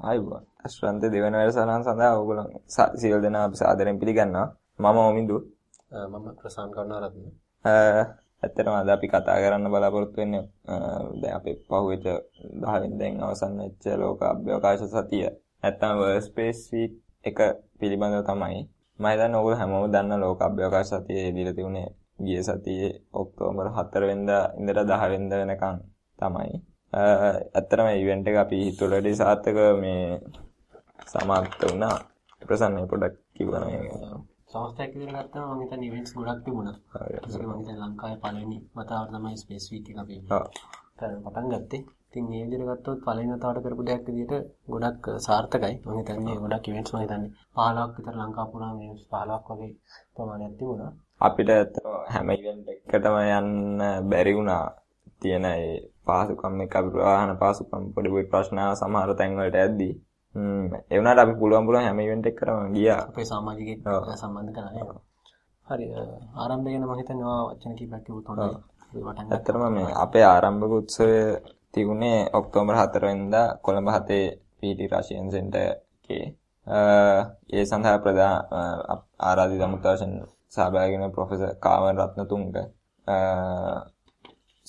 ආයුබෝවන්. අශ්වන්ත දෙවන වැඩසටහන සඳහා ඔයගොල්ලෝ සියලු දෙනා අපි සාදරයෙන් පිළිගන්නවා. මම ඔමිදු. මම ප්‍රසාන් කරුණාරත්න. ඇත්තටම අද අපි කතා කරන්න බලාපොරොත්තු වෙන්නේ දැන් අපේ පහුවෙච්ච 10 වෙනිදාන් අවසන් වෙච්ච ලෝක අභ්‍යවකාශ සතිය. නැත්තම් වර්ල්ඩ් ස්පේස් වීක් එක පිළිබඳව තමයි. මම හිතන්නේ ඔයගොල්ලෝ හැමෝම දන්න ලෝක අභ්‍යවකාශ සතියේ දීලා තිබුණේ ගිය සතියේ ඔක්තෝබර් 4 වෙනිදා ඉඳලා 10 වෙනිදා වෙනකන් තමයි. ඇත්තටම ඉවෙන්ට් එක අපි හිතුවලදී සාර්ථක මේ සමාප්ත වුණා. ප්‍රසන්න පොඩක් කිව්වා මේ සංස්ථාවක් විදිහට ගත්තම මම හිතන්නේ ඉවෙන්ට්ස් ගොඩක් තිබුණා. ඒක මම හිතන්නේ ලංකාවේ පළවෙනි වතාවට තමයි ස්පේස් වීක් එක අපි පටන් ගත්තේ. ඉතින් මේ විදිහට ගත්තොත් පළවෙනි වතාවට කරපු දෙයක් විදිහට ගොඩක් සාර්ථකයි. මම හිතන්නේ ගොඩක් ඉවෙන්ට්ස් මම හිතන්නේ 15ක් විතර ලංකාව පුරාම ඉවෙන්ට්ස් 15ක් වගේ ප්‍රමාණයක් තිබුණා. අපිට හැම ඉවෙන්ට් එකකටම යන්න බැරි වුණා. තියෙන ඒ පහසුකම් එක අපි ප්‍රවාහන පහසුකම් පොඩි පොඩි ප්‍රශ්න සමහර තැන් වලට ඇද්දී ඒ වුණාට අපි පුළුවන් පුළුවන් හැම ඉවෙන්ට් එකකටම ගියා. අපේ සමාජිකයෙක් සම්බන්ධ කරලා හරි ආරම්භය ගැන මම හිතන්නේ ඔයා වචන කිහිපයක් කිව්වොත් හොඳයි. ඇත්තටම මේ අපේ ආරම්භක උත්සවය තිබුණේ ඔක්තෝබර් 4 වෙනිදා කොළඹ හතේ පීටි රෂියන් සෙන්ටර් එකේ. ඒ සඳහා ප්‍රධාන ආරාධිත අමුත්‍යාශන සහභාගී වෙන ප්‍රොෆෙසර් කාමර් රත්නතුංග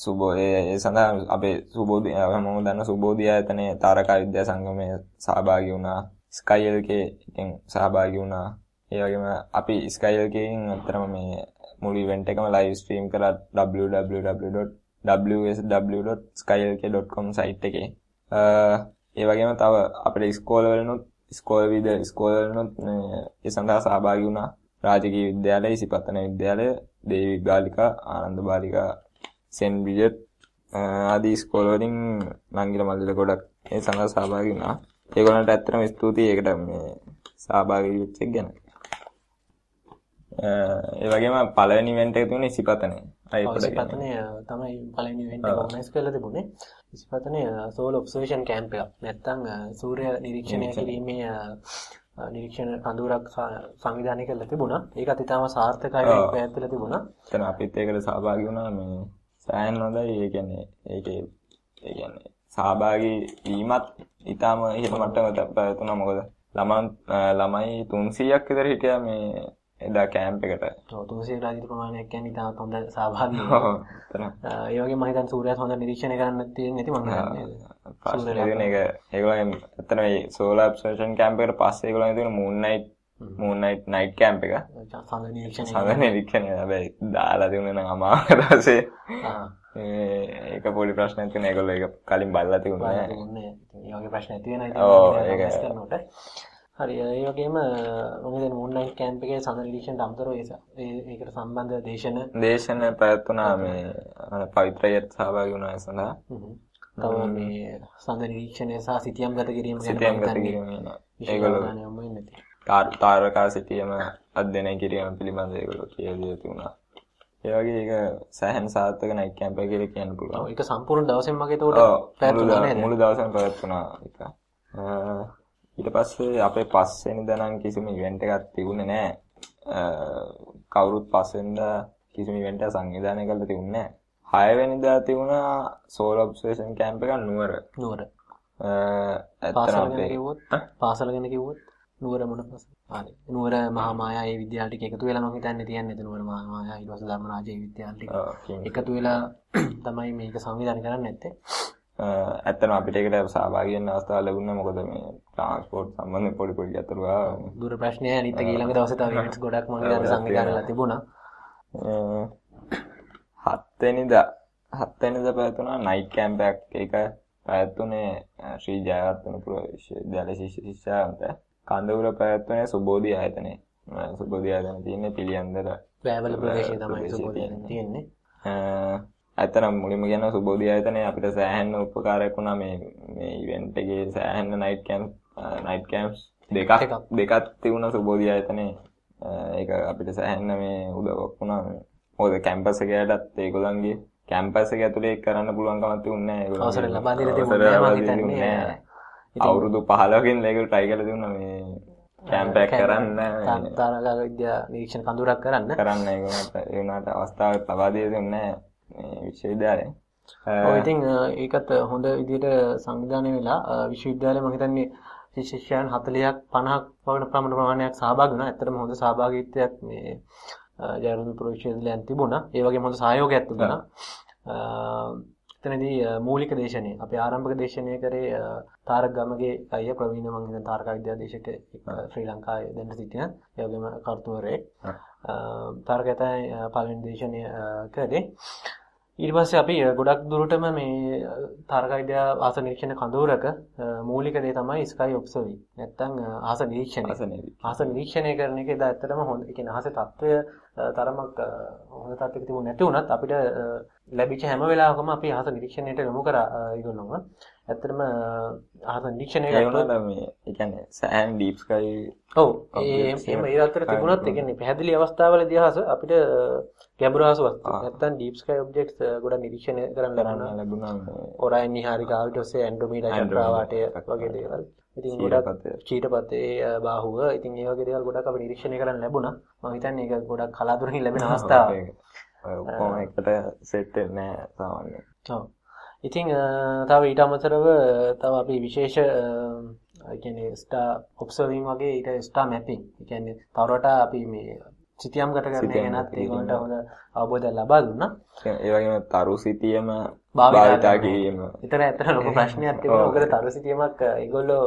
සුබෝධය ඒ සඳහා අපේ සුබෝධය හැමෝම දන්න සුබෝධි ආයතනයේ තාරකා විද්‍යා සංගමයේ සහභාගී වුණා. ස්කයිල්ක එකෙන් සහභාගී වුණා. ඒ වගේම අපි ස්කයිල්කෙන් අතරම මේ මුළු ඉවෙන්ට් එකම ලයිව් ස්ට්‍රීම් කරලා www.wsw.skylk.com site එකේ. ඒ වගේම තව අපේ ඉස්කෝල වලනුත් ඉස්කෝල විද ඉස්කෝල වලනුත් ඒ සඳහා සහභාගී වුණා. රාජකීය විද්‍යාලය ඉසිපතන විද්‍යාලය දේවි බාලිකා ආනන්ද බාලිකා සෙන් බ්‍රිජට් ආදී ස්කෝල වලින් නංගිල මල්ලිල ගොඩක් ඒ සඳහා සහභාගී වුණා. ඒගොල්ලන්ට ඇත්තටම ස්තුතියි ඒකට මේ සහභාගී වෙච්ච එක ගැන. ඒ වගේම පළවෙනි ඉවෙන්ට් එක තිබුණේ ඉසිපතනේ. අය ඉසිපතනේ තමයි පළවෙනි ඉවෙන්ට් එක ඕගනයිස් කරලා තිබුණේ. ඉසිපතනේ සෝල් ඔබ්සර්වේෂන් කැම්ප් එකක්. නැත්තම් සූර්ය නිරීක්ෂණය කිරීමේ නිරීක්ෂණ කඳුරක් සංවිධානය කරලා තිබුණා. ඒකත් ඉතාම සාර්ථකයි පැවැත්විලා තිබුණා. එතන අපිත් ඒකට සහභාගී වුණා මේ සෑහෙන හොඳයි. ඒ කියන්නේ ඒකේ ඒ කියන්නේ සහභාගී වීමත් ඊටාම ඉහළ මට්ටමකට පැවතුණා. මොකද ළමන් ළමයි 300ක් විතර හිටියා මේ එදා කැම්ප් එකට. ඔව් 300 රාජිත ප්‍රමාණයක් කියන්නේ ඊටාම හොඳ සහභාගී වෙනවා. ඒ වගේම මම හිතන්නේ සූර්යයත් හොඳ නිරීක්ෂණය කරන්න තියෙන ඇති මම හිතන්නේ. ඒක ඒගොල්ලෝ එතන මේ සෝලාර් ඔබ්සර්වේෂන් කැම්ප් එකට පස්සේ ඒගොල්ලෝ තියෙන moon night moon night camp එක. සඳ නිරීක්ෂණය. හැබැයි දාලා තිබුණේ නම් අමාරු දවසේ. ඒක පොඩි ප්‍රශ්නයක් තියෙන ඒගොල්ලෝ ඒක කලින් බලලා තිබුණේ නෑ. ඒ වගේ ප්‍රශ්න ඇති වෙන ඉතින් හරි ඒ වගේම මම හිතන්නේ මූන් නයිට් කැම්ප් එකේ සඳ නිරීක්ෂණයට අමතරව ඒකට සම්බන්ධ දේශන. දේශන පැවැත්වුණා මේ පවිත්‍රයත් සහභාගී වුණා ඒ සඳහා. තව මේ සඳ නිරීක්ෂණය සහ සිතියම් ගත කිරීම ගැන සිතියම් ගත කිරීම ඒගොල්ලෝ තාරකා සිටියම අධ්‍යයනය කිරීම පිළිබඳව ඒගොල්ලෝ කියලා තිබුණා. ඒ වගේ ඒක සෑහෙන සාර්ථක නයිට් කැම්ප් එක කියලා කියන්න පුළුවන්. ඒක සම්පූර්ණ දවසෙම වගේ ඒකට පැවැත්වුණා නේද? මුළු දවසම පැවැත්වුණා ඒක. ඊට පස්සේ අපේ පස්වෙනිදා නම් කිසිම ඉවෙන්ට් එකක් තිබුණේ නැහැ. කවුරුත් පස්වෙනිදා කිසිම ඉවෙන්ට් එකක් සංවිධානය කරලා තිබුණේ නැහැ. 6 වෙනිදා තිබුණා සෝල් ඔබ්සර්වේෂන් කැම්ප් එකක් නුවර. නුවර. ඇත්තට අපේ කිව්වොත් පාසල ගැන කිව්වොත් නුවර මොන? හරි. නුවර මහා මායා ඒ විද්‍යාල ටික එකතු වෙලා මම හිතන්නේ තියන්නේ නුවර මහා මායා ඊට පස්සේ ධර්මරාජයේ විද්‍යාල ටික එකතු වෙලා තමයි මේක සංවිධානය කරන්නේ නැත්තේ. ඇත්තටම අපිට ඒකට සහභාගී වෙන්න අවස්ථාව ලැබුණා මොකද මේ ට්‍රාන්ස්පෝර්ට් සම්බන්ධයෙන් පොඩි පොඩි අතුරු. දුර ප්‍රශ්නය අනිත් ඊළඟ දවසේ තව ඉවෙන්ට්ස් ගොඩක් මම හිතන්නේ සංවිධානයලා තිබුණා. හත්වෙනිදා හත්වෙනිදා පැවතුණා නයිට් කැම්ප් එකක් ඒක පැවැත්වුණේ ශ්‍රී ජයවර්ධනපුර විශ්වවිද්‍යාලයේ ශිෂ්‍ය කන්දවුර පැවැත්වුණේ සුබෝධි ආයතනයේ. සුබෝධි ආයතන තියෙන්නේ පිළියන්දර වැවල ප්‍රදේශයේ තමයි සුබෝධි තියෙන්නේ. ඇත්තනම් මුලින්ම කියන සුබෝධි ආයතනයේ අපිට සෑහෙන උපකාරයක් වුණා. මේ මේ ඉවෙන්ට් එකේ සෑහෙන නයිට් කැම්ප් නයිට් කැම්ප්ස් දෙකක් දෙකක් තිබුණා සුබෝධි ආයතනයේ. ඒක අපිට සෑහෙන මේ උදව්වක් වුණා. මොකද කැම්පස් එකකටත් ඒගොල්ලන්ගේ කැම්පස් එක ඇතුලේ කරන්න පුළුවන් කමක් තිබුණේ නැහැ. ඒගොල්ලෝ අවසර ලබා දීලා තිබුණේ අවුරුදු 15කින් ඒගොල්ලෝ try කරලා තිබුණා මේ කැම්ප් එකක් කරන්න තාරකා විද්‍යා නිරීක්ෂණ කඳුරක් කරන්න කරන්න ඒගොල්ලන්ට ඒ වුණාට අවස්ථාවක් ලබා තිබුණේ නැහැ මේ විශ්වවිද්‍යාලයෙන් ඉතින් ඒකත් හොඳ විදිහට සංවිධානය වෙලා විශ්වවිද්‍යාලය මම හිතන්නේ ශිෂ්‍යයන් 40ක් 50ක් වගේ ප්‍රමාණ ප්‍රමාණයක් සහභාගී වුණා. ඇත්තටම හොඳ සහභාගීත්වයක් මේ ජයරුන් ප්‍රවිශ්වවිද්‍යාලයෙන් තිබුණා. ඒ වගේම හොඳ සහයෝගයක් තිබුණා. එතනදී මූලික දේශනය අපේ ආරම්භක දේශනය කරේ තාරක ගමගේ අයියා ප්‍රවීණ මං හිතන තාරක විද්‍යාදේශක ශ්‍රී ලංකාවේ දැන් සිටින ඒ වගේම කර්තෘවරයෙක්. තාරක තමයි පළවෙනි දේශනය කරේ පස්සේ අපි ගොඩක් දුරටම මේ විද්‍යා ආස නිරීක්ෂණ කඳවුරක මූලික දේ තමයි ස්කයි ඔබ්සර්විං නැත්තම් ආස නිරීක්ෂණය. ආස නිරීක්ෂණය. කරන එක එදා ඇත්තටම හොඳ කියන්නේ ආසේ තත්වය තරමක් හොඳ තත්ත්වයක තිබුණ නැති වුණත් අපිට ලැබිච්ච හැම වෙලාවකම අපි අහස නිරීක්ෂණයට යොමු කරා ඒගොල්ලොම. ඇත්තටම අහස නිරීක්ෂණය කරලා මේ ඒ කියන්නේ සෑන් ඩීප් ස්කයි ඔව් ඒ එහෙම ඒ අතර තිබුණත් ඒ කියන්නේ පැහැදිලි අවස්ථාවලදී අහස අපිට ගැඹුරු අහස වස්තු නැත්තම් ඩීප් ස්කයි ඔබ්ජෙක්ට්ස් ගොඩක් නිරීක්ෂණය කරන්න ලැබුණා. ලැබුණා. ඔරයන් නිහාරිකාව ඊට පස්සේ ඇන්ඩ්‍රොමීඩා චක්‍රාවාටය වගේ දේවල්. ඉතින් ගොඩක් චීටපතේ බාහුව ඉතින් ඒ වගේ දේවල් ගොඩක් අපි නිරීක්ෂණය කරන්න ලැබුණා. මම හිතන්නේ ඒක ගොඩක් කලාතුරකින් ලැබෙන අවස්ථාවක්. ඔක්කොම එකට සෙට් වෙන්නේ නැහැ සාමාන්‍යයෙන්. ඔව්. ඉතින් තව ඊට අමතරව තව අපි විශේෂ කියන්නේ ස්ටාර් ඔබ්සර්විං වගේ ඊට ස්ටාර් මැපින්. කියන්නේ තවරට අපි මේ සිතියම් ගත කරන ගැනත් ඒගොල්ලන්ට හොඳ අවබෝධයක් ලබා දුන්නා. ඒ වගේම තරු සිතියම භාවිතා කිරීම. ඒතර ඇත්තට ලොකු ප්‍රශ්නයක් තිබුණා. මොකද තරු සිතියමක් ඒගොල්ලෝ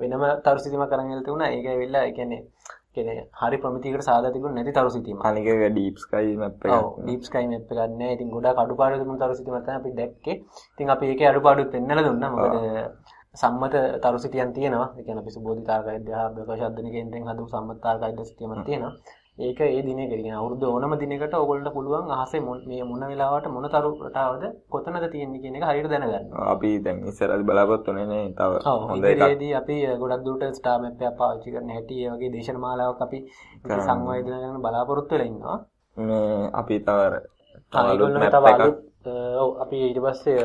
වෙනම තරු සිතියමක් කරන් ඉල්ල තිබුණා. ඒක ඇවිල්ලා ඒ කියන්නේ කියන්නේ හරි ප්‍රමිතියකට සාදා තිබුණ නැති තරු සිතීම. අනික ඩීප් ස්කයි මැප් එක. ඔව් ඩීප් ස්කයි මැප් එකක් නෑ. ඉතින් ගොඩාක් අඩුපාඩු තිබුණ තරු සිතීමක් තමයි අපි දැක්කේ. ඉතින් අපි ඒකේ අඩුපාඩු පෙන්නලා දුන්නා. මොකද සම්මත තරු සිතියන් තියෙනවා. ඒ කියන්නේ අපි සුබෝධි තාරක විද්‍යාව අභ්‍යවකාශ අධ්‍යයන කේන්ද්‍රයෙන් හදපු සම්මත තාරක විද්‍යා සිතියමක් තියෙනවා. ඒක ඒ දිනේ කියන අවුරුදු ඕනම දිනයකට ඕගොල්ලන්ට පුළුවන් අහසේ මේ මොන වෙලාවට මොන තරු රටාවද කොතනද තියෙන්නේ කියන එක හරියට දැනගන්න. අපි දැන් ඉස්සරහදී බලාපොරොත්තු වෙන්නේ තව හොඳ එකක්. අපි ගොඩක් දුරට ස්ටාර් මැප් එක පාවිච්චි කරන හැටි ඒ වගේ දේශන මාලාවක් අපි සංවේදනය කරන බලාපොරොත්තු වෙලා ඉන්නවා. මේ අපි තව අලුත් මැප් එකක් ඔව් අපි ඊට පස්සේ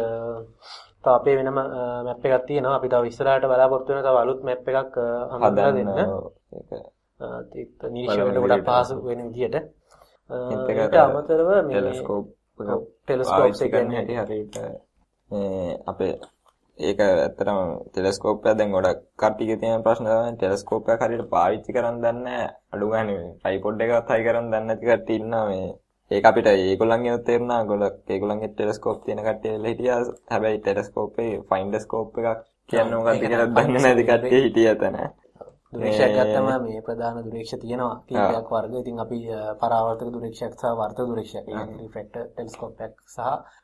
තව අපේ වෙනම මැප් එකක් තියෙනවා. අපි තව ඉස්සරහට බලාපොරොත්තු වෙන තව අලුත් මැප් එකක් හදලා දෙන්න. ඒක නිරීක්ෂණයට ගොඩක් පහසු වෙන විදිහට ඊට අමතරව මේ ටෙලස්කෝප් ටෙලස්කෝප්ස් එක හැටි හරියට අපේ ඒක ඇත්තටම ටෙලස්කෝප් එක දැන් ගොඩක් කට්ටියගේ තියෙන ප්‍රශ්න තමයි ටෙලස්කෝප් එක හරියට පාවිච්චි කරන්න දන්නේ අඩු ගානේ ට්‍රයිපොඩ් එකවත් හයි කරන්න දන්නේ නැති කට්ටිය ඉන්නවා මේ. ඒක අපිට ඒගොල්ලන්ගේ තේරුණා. ගොඩක් ඒගොල්ලන්ගේ ටෙලස්කෝප් තියෙන කට්ටිය වෙලා හිටියා. හැබැයි ටෙලස්කෝප් එකේ ෆයින්ඩර් ස්කෝප් එකක් කියන්නේ මොකක්ද කියලා දන්නේ නැති කට්ටිය හිටියා තන දුරේක්ෂයක් ගත්තම මේ ප්‍රධාන දුරේක්ෂ තියෙනවා. කීපයක් වර්ග. ඉතින් අපි පරාවර්තක දුරේක්ෂයක් සහ වර්තක දුරේක්ෂයක් කියන්නේ රිෆ්ලෙක්ටර් ටෙලස්කෝප් එකක් සහ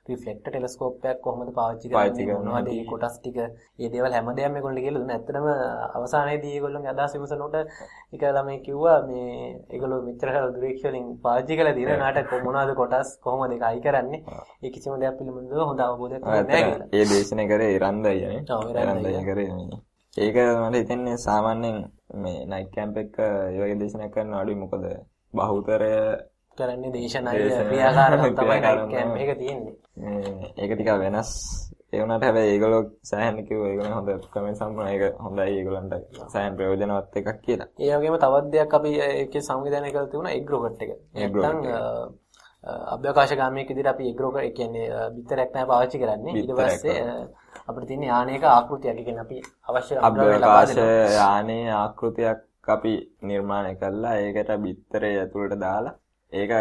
රිෆ්ලෙක්ටර් ටෙලස්කෝප් එකක් කොහොමද පාවිච්චි කරන්නේ? මොනවද මේ කොටස් ටික? මේ දේවල් හැමදේම මේගොල්ලෝ කියලා දුන්නා. ඇත්තටම අවසානයේදී ඒගොල්ලෝගේ අදහස් විමසනකොට එක ළමයි කිව්වා මේ ඒගොල්ලෝ මෙච්චර කාල දුරේක්ෂ වලින් පාවිච්චි කරලා තියෙන නාටක. මොනවද කොටස්? කොහොමද ඒක අයි කරන්නේ? ඒ කිසිම දෙයක් පිළිබඳව හොඳ අවබෝධයක් නැහැ කියලා. ඒ දේශනේ කරේ ඉරන්දයි නේ. ඔව් ඉරන්දයි කරේ ඒක මට හිතෙන්නේ සාමාන්‍යයෙන් මේ නයිට් කැම්ප් එක ඒ වගේ දේශනයක් කරන අඩුයි මොකද බහුතරය කරන්නේ දේශනයි ක්‍රියාකාරකම් තමයි නයිට් කැම්ප් එක තියෙන්නේ. ඒක ටිකක් වෙනස්. ඒ වුණාට හැබැයි ඒගොල්ලෝ සෑහෙන කිව්වා ඒගොල්ලෝ හොඳ කමෙන්ට් සම්පූර්ණ ඒක හොඳයි ඒගොල්ලන්ට සෑහෙන ප්‍රයෝජනවත් එකක් කියලා. ඒ වගේම තවත් දෙයක් අපි ඒකේ සංවිධානය කරලා තිබුණා එග් රොකට් එක. නැත්නම් අභ්‍යවකාශගාමීක විදිහට අපි එග් රොකට් ඒ කියන්නේ බිත්තරයක් තමයි පාවිච්චි කරන්නේ. ඊට පස්සේ අපිට තියෙන යානයක ආකෘතියක්. කියන්නේ අපි අවශ්‍ය අභ්‍යවකාශ යානයේ ආකෘතියක් අපි නිර්මාණය කළා. ඒකට බිත්තරය ඇතුළට දාලා ඒක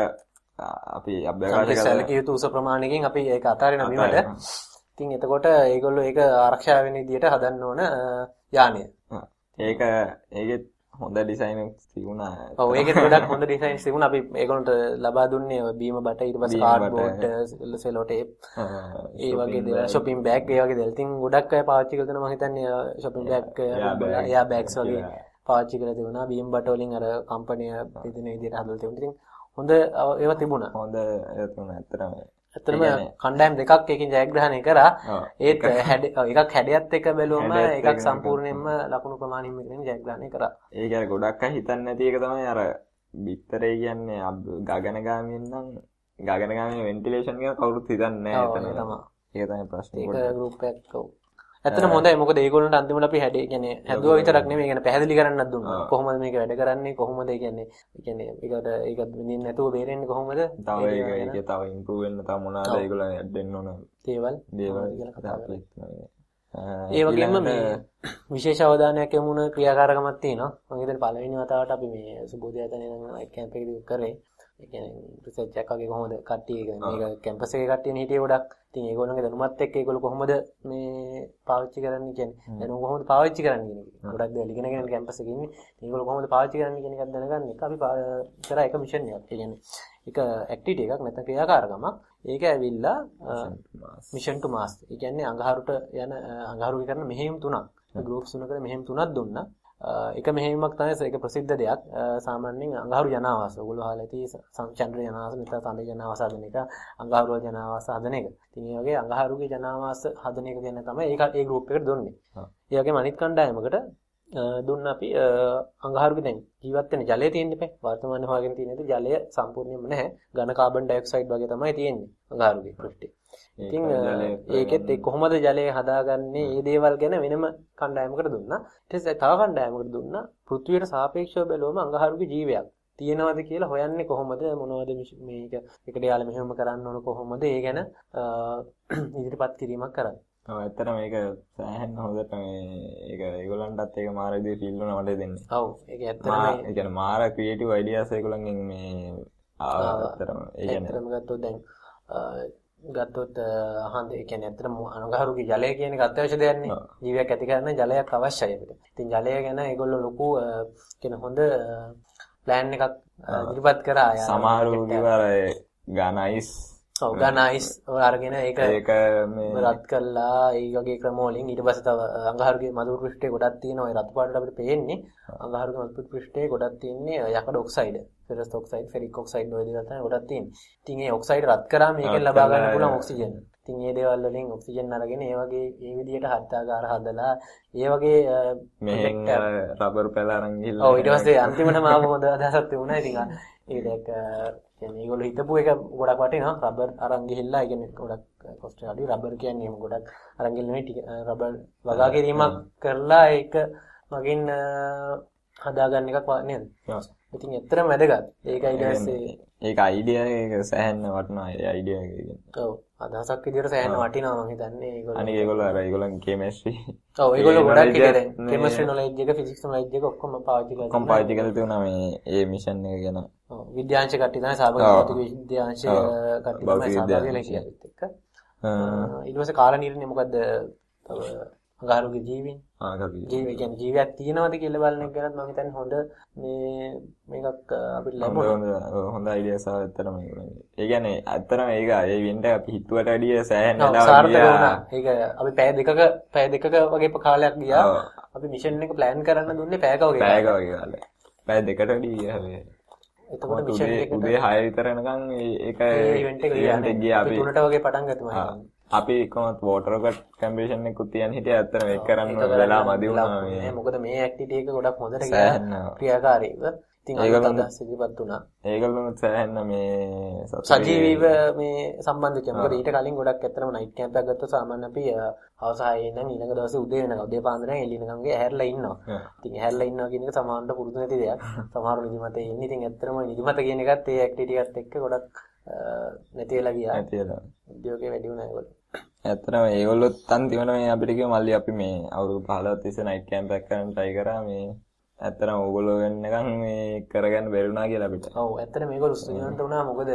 අපි අභ්‍යවකාශ සැලකිය යුතු උස ප්‍රමාණයකින් අපි ඒක අතාරින බිමට. ඉතින් එතකොට ඒගොල්ලෝ ඒක ආරක්ෂා වෙන විදිහට හදන්න ඕන යානය. ඒක ඒකෙත් හොඳ ඩිසයින්ස් තිබුණා. ඔව් ඒකෙත් ගොඩක් හොඳ ඩිසයින්ස් තිබුණා. අපි ඒගොල්ලන්ට ලබා දුන්නේ බීම බට ඊට පස්සේ කාඩ්බෝඩ් සෙලෝ ටේප් ඒ වගේ දේවල් ෂොපින් බෑග් ඒ වගේ දේවල්. ඉතින් ගොඩක් අය පාවිච්චි කරලා මම හිතන්නේ ෂොපින් බෑග් එයා බෑග්ස් වගේ පාවිච්චි කරලා තිබුණා. බීම බට වලින් අර කම්පැනි පිටින විදිහට හදලා තිබුණා. ඉතින් හොඳ ඒවා තිබුණා. හොඳ ඒවා තිබුණා ඇත්තටම. ඇත්තටම කණ්ඩායම් දෙකක් එකකින් ජයග්‍රහණය කරා. ඒත් හැඩ එකක් හැඩයත් එක්ක බැලුවම එකක් සම්පූර්ණයෙන්ම ලකුණු ප්‍රමාණයෙන් එකකින් ජයග්‍රහණය කරා. ඒක අර ගොඩක් අය හිතන්නේ නැති එක තමයි අර බිත්තරේ කියන්නේ ගගනගාමීන් නම් ගගනගාමී වෙන්ටිලේෂන් ගැන කවුරුත් හිතන්නේ නැහැ එතන. ඒක තමයි ප්‍රශ්නේ. ඒක ගෲප් එකක් ඇත්තටම හොඳයි. මොකද ඒගොල්ලන්ට අන්තිමට අපි හැඩේ කියන්නේ හැදුවා විතරක් නෙමෙයි. කියන්නේ පැහැදිලි කරන්නත් දුන්නා. කොහොමද මේක වැඩ කරන්නේ? කොහොමද? කියන්නේ කියන්නේ ඒකට ඒක විඳින්න නැතුව බේරෙන්නේ කොහොමද? තව ඒක ඒක තව ඉම්ප්‍රූව් වෙන්න තව මොනවාද? ඒගොල්ලන් දෙන්න ඕන. දේවල්. දේවල් කියලා කතා කරලා. ඒ වගේම මේ විශේෂ අවධානයක් යොමුන ක්‍රියාකාරකමක් තියෙනවා. මම හිතන්නේ පළවෙනි වතාවට අපි මේ සුබෝධයතනේ නම් කැම්ප් එකේදී කරේ. ඒ කියන්නේ රිසර්ච් එකක් වගේ කොහොමද කට්ටිය මේක කැම්පස් එකේ කට්ටියනේ හිටියේ ගොඩක්. ඉතින් ඒගොල්ලන්ගේ දැනුමත් එක්ක ඒගොල්ලෝ කොහොමද මේ පාවිච්චි කරන්නේ කියන්නේ දැනුම කොහොමද පාවිච්චි කරන්නේ කියන එක. ගොඩක් දේවල් ඉගෙන ගන්න කැම්පස් එකේ ඉන්නේ. ඒගොල්ලෝ කොහොමද පාවිච්චි කරන්නේ කියන එකක් දැනගන්න එක අපි කරා එක මිෂන් එකක්. ඒ කියන්නේ එක ඇක්ටිවිටි එකක් නැත්නම් ක්‍රියාකාරකමක්. ඒක ඇවිල්ලා මිෂන් ටු මාස්. ඒ කියන්නේ අඟහරුට යන අඟහරු කරන මෙහෙයුම් තුනක්. ගෲප්ස් තුනකට මෙහෙයුම් තුනක් දුන්නා. එක මෙහෙයුමක් තමයි ඒක ප්‍රසිද්ධ දෙයක්. සාමාන්‍යයෙන් අඟහරු ජනාවාස. ඔයගොල්ලෝ අහලා ඇති චන්ද්‍ර ජනාවාස නැත්නම් සඳ ජනාවාස හදන එක, අඟහරු ජනාවාස හදන එක. ඉතින් මේ වගේ අඟහරුගේ ජනාවාස හදන එක ගැන තමයි ඒක ඒ ගෲප් එකට දුන්නේ. ඒ වගේම අනිත් කණ්ඩායමකට දුන්න අපි අඟහරුගේ දැන් ජීවත් වෙන ජලය තියෙන්න එපා. වර්තමානයේ හොයාගෙන තියෙන ජලය සම්පූර්ණයෙන්ම නැහැ. ඝන කාබන් ඩයොක්සයිඩ් වගේ තමයි තියෙන්නේ අඟහරුගේ පෘෂ්ඨේ. ඉතින් ඒකෙත් ඒ කොහොමද ජලය හදාගන්නේ මේ දේවල් ගැන වෙනම කණ්ඩායමකට දුන්නා. ඊට පස්සේ තව කණ්ඩායමකට දුන්නා. පෘථිවියට සාපේක්ෂව බැලුවම අඟහරුගේ ජීවයක්. තියෙනවද කියලා හොයන්නේ කොහොමද? මොනවද මේක එකට යාලා මෙහෙම කරන්න ඕන කොහොමද? ඒ ගැන ඉදිරිපත් කිරීමක් කරන්නේ. ඔව් ඇත්තට මේක සෑහෙන හොඳට මේ ඒක ඒගොල්ලන්ටත් ඒක මාර විදිහේ ෆීල් වුණා මට දෙන්නේ. ඔව් ඒක ඇත්තට මේ ඒ කියන්නේ මාර ක්‍රියේටිව් අයිඩියාස් ඒගොල්ලන්ගෙන් මේ ආවතරම ඒ කියන්නේ ඇත්තටම ගත්තොත් දැන් ගත්තොත් හන්ද ඒ කියන්නේ ඇත්තටම අනුගහරුගේ ජලය කියන එක අත්‍යවශ්‍ය දෙයක් නේ. ජීවියක් ඇති කරන්න ජලයක් අවශ්‍යයි අපිට. ඉතින් ජලය ගැන ඒගොල්ලෝ ලොකු කියන හොඳ ප්ලෑන් එකක් ඉදිරිපත් කරා. සමහරු කිව්වා ගාන අයිස් ඔව් ගාන අයිස් අරගෙන ඒක ඒක මේ රත් කරලා ඒ වගේ ක්‍රම වලින් ඊට පස්සේ තව අඟහරුගේ මදුරු පෘෂ්ඨයේ ගොඩක් තියෙනවා. ඒ රතු පාටට අපිට පේන්නේ අඟහරුගේ මදුරු පෘෂ්ඨයේ ගොඩක් තියෙන්නේ යකඩ oxide. Ferrous oxide, ferric oxide වගේ දේවල් තමයි ගොඩක් තියෙන්නේ. ඉතින් ඒ ඔක්සයිඩ් රත් කරාම මේකෙන් ලබා ගන්න පුළුවන් ඔක්සිජන්. ඉතින් මේ දේවල් වලින් ඔක්සිජන් අරගෙන ඒ වගේ මේ විදිහට හත්තාගාර හදලා ඒ වගේ මෙහෙන් රබර් පැල අරන් ගිහලා ඔව් ඊට පස්සේ අන්තිමටම ආව හොඳ අදහසක් තිබුණා. ඉතින් ඒක කියන්නේ ඒගොල්ලෝ හිතපු එක ගොඩක් වටිනවා රබර් අරන් ගිහිල්ලා ඒ කියන්නේ ගොඩක් කොස්ට් අඩුයි රබර් කියන්නේ ගොඩක් අරන් ගිහිල්ලා රබර් වගා කිරීමක් කරලා ඒක මගින් හදාගන්න එකක් නේද? ඉතින් ඇත්තටම වැදගත්. ඒකයි ඊට පස්සේ ඒක අයිඩියා එක සෑහෙන්න වටිනවා ඒ අයිඩියා එක. ඔව්. අදහසක් විදිහට සෑහෙන්න වටිනවා මම හිතන්නේ ඒගොල්ලෝ. අනික ඒගොල්ලෝ අර ඒගොල්ලන් කෙමිස්ට්‍රි. ඔව් ඒගොල්ලෝ ගොඩක් එක දැන් කෙමිස්ට්‍රි නොලෙජ් එක ෆිසික්ස් නොලෙජ් එක ඔක්කොම පාවිච්චි කරලා ඔක්කොම පාවිච්චි කරලා තියුණා මේ ඒ මිෂන් එක ගැන. ඔව් විද්‍යාංශ කට්ටිය තමයි සහභාගී විද්‍යාංශ කට්ටිය තමයි වෙලා කියලාත් එක්ක. ඊට පස්සේ කාල නිර්ණය මොකද්ද? තව අඟහරුගේ ජීවීන් ජීවි. කියන්නේ ජීවියක් තියෙනවද කියලා බලන එක ගැනත් මම හිතන්නේ හොඳ මේ මේකක් අපිට ලැබුණා. හොඳ අයිඩියාස් ආව ඇත්තටම ඒ කියන්නේ ඇත්තටම ඒක ඒ ඉවෙන්ට් එක අපි හිතුවට වැඩිය සෑහෙන ඒක අපි පැය දෙකක පැය දෙකක වගේ කාලයක් ගියා. අපි මිෂන් එක ප්ලෑන් කරන්න දුන්නේ පැයක වගේ පැයක වගේ කාලයක්. පැය දෙකට වැඩි ගියා එතකොට මිෂන් එක උදේ 6 විතර එනකන් ඒක ඉවෙන්ට් එක ගියා අපි 3ට වගේ පටන් ගත්තා අපි කොහොමත් වෝටර් කට් කැම්පේෂන් එකකුත් තියන් හිටිය. ඇත්තට මේක කරන්න වෙලා මදි වුණා මේ. මොකද මේ ඇක්ටිවිටි එක ගොඩක් හොඳට ක්‍රියාකාරීව. ඉතින් ඒගොල්ලෝ ඉදිරිපත් වුණා. ඒගොල්ලොත් සෑහෙන්න මේ සජීවීව මේ සම්බන්ධ වෙච්චා. මොකද ඊට කලින් ගොඩක් ඇත්තටම නයිට් කැම්ප් එකක් ගත්තොත් සාමාන්‍ය අපි හවස 6 ඉඳන් ඊළඟ දවසේ උදේ වෙනකම් උදේ පාන්දර නම් එළිනකම් ගේ ඇහැරලා ඉන්නවා. ඉතින් ඇහැරලා ඉන්නවා කියන එක සමහරවිට පුරුදු නැති දෙයක්. සමහරව නිදිමතේ ඉන්නේ ඉතින් ඇත්තටම නිදිමත කියන එකත් ඒ ඇක්ටිවිටි එකත් එක්ක ගොඩක් නැති වෙලා ගියා. නැති වෙලා. උද්‍යෝගේ වැඩි වුණා ඒගොල්ලෝ ඇත්තටම ඒගොල්ලොත් අන්තිමට මේ අපිට කිව්ව මල්ලි අපි මේ අවුරුදු 15ක් තිස්සේ නයිට් කැම්ප් එකක් කරන්න try කරා මේ ඇත්තටම ඕගොල්ලෝ වෙන්නකම් මේ කරගන්න බැරි වුණා කියලා අපිට. ඔව් ඇත්තටම මේගොල්ලෝ ස්තුතිවන්ත වුණා මොකද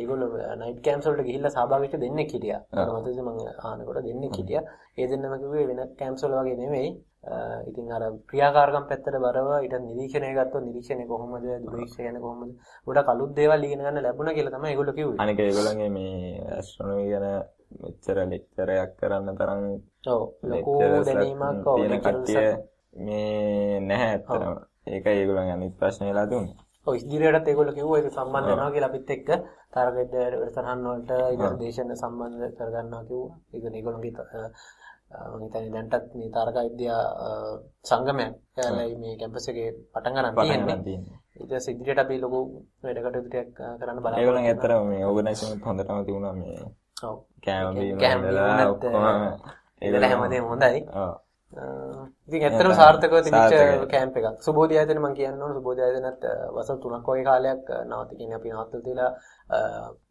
ඒගොල්ලෝ නයිට් කැම්ප්ස් වලට ගිහිල්ලා සහභාගී වෙච්ච දෙන්නෙක් හිටියා. මම මම ආනකොට දෙන්නෙක් හිටියා. ඒ දෙන්නම කිව්වේ වෙන කැම්ප්ස් වල වගේ නෙමෙයි. ඉතින් අර ක්‍රියාකාරකම් පැත්තට බරව ඊට නිරීක්ෂණය ගත්තොත් නිරීක්ෂණය කොහොමද දුරීක්ෂණය කියන්නේ කොහොමද ගොඩක් අලුත් දේවල් ඉගෙන ගන්න ලැබුණා කියලා තමයි ඒගොල්ලෝ කිව්වේ. අනික ඒගොල්ලන්ගේ මේ ඇස්ට්‍රොනොමි ගැන මෙච්චර ලෙක්චරයක් කරන්න තරම් ඔව් ලොකු දැනීමක් තියෙන කට්ටිය මේ නැහැ ඇත්තටම. ඒක ඒගොල්ලන්ගේ අනිත් ප්‍රශ්නේ වෙලා දුන්නේ. ඔව් ඉදිරියටත් ඒගොල්ලෝ කිව්වා ඒක සම්බන්ධ වෙනවා කියලා අපිත් එක්ක තරගෙද්ද වැඩසටහන් වලට ඊට දේශන සම්බන්ධ කරගන්නවා කිව්වා. ඒක ඒගොල්ලෝගේ මම හිතන්නේ දැන්ටත් මේ තාරකා විද්‍යා සංගමයක් එයාලයි මේ කැම්පස් එකේ පටන් ගන්න තියෙන්නේ. ඊට පස්සේ ඉදිරියට අපි ලොකු වැඩ කටයුතු ටිකක් කරන්න බලාපොරොත්තු ඒගොල්ලන් ඇත්තටම මේ ඕගනයිසේෂන් එකත් හොඳටම තිබුණා මේ. කෑම හැමදේම හොඳයි. ඉතින් ඇත්තටම සාර්ථකව තිබිච්ච කැම්ප් එකක්. සුබෝධි ආයතන මම කියන්න ඕන සුබෝධි ආයතනත් වසර 3ක් වගේ කාලයක් නවත කියන්නේ අපි නවත්තලා තියලා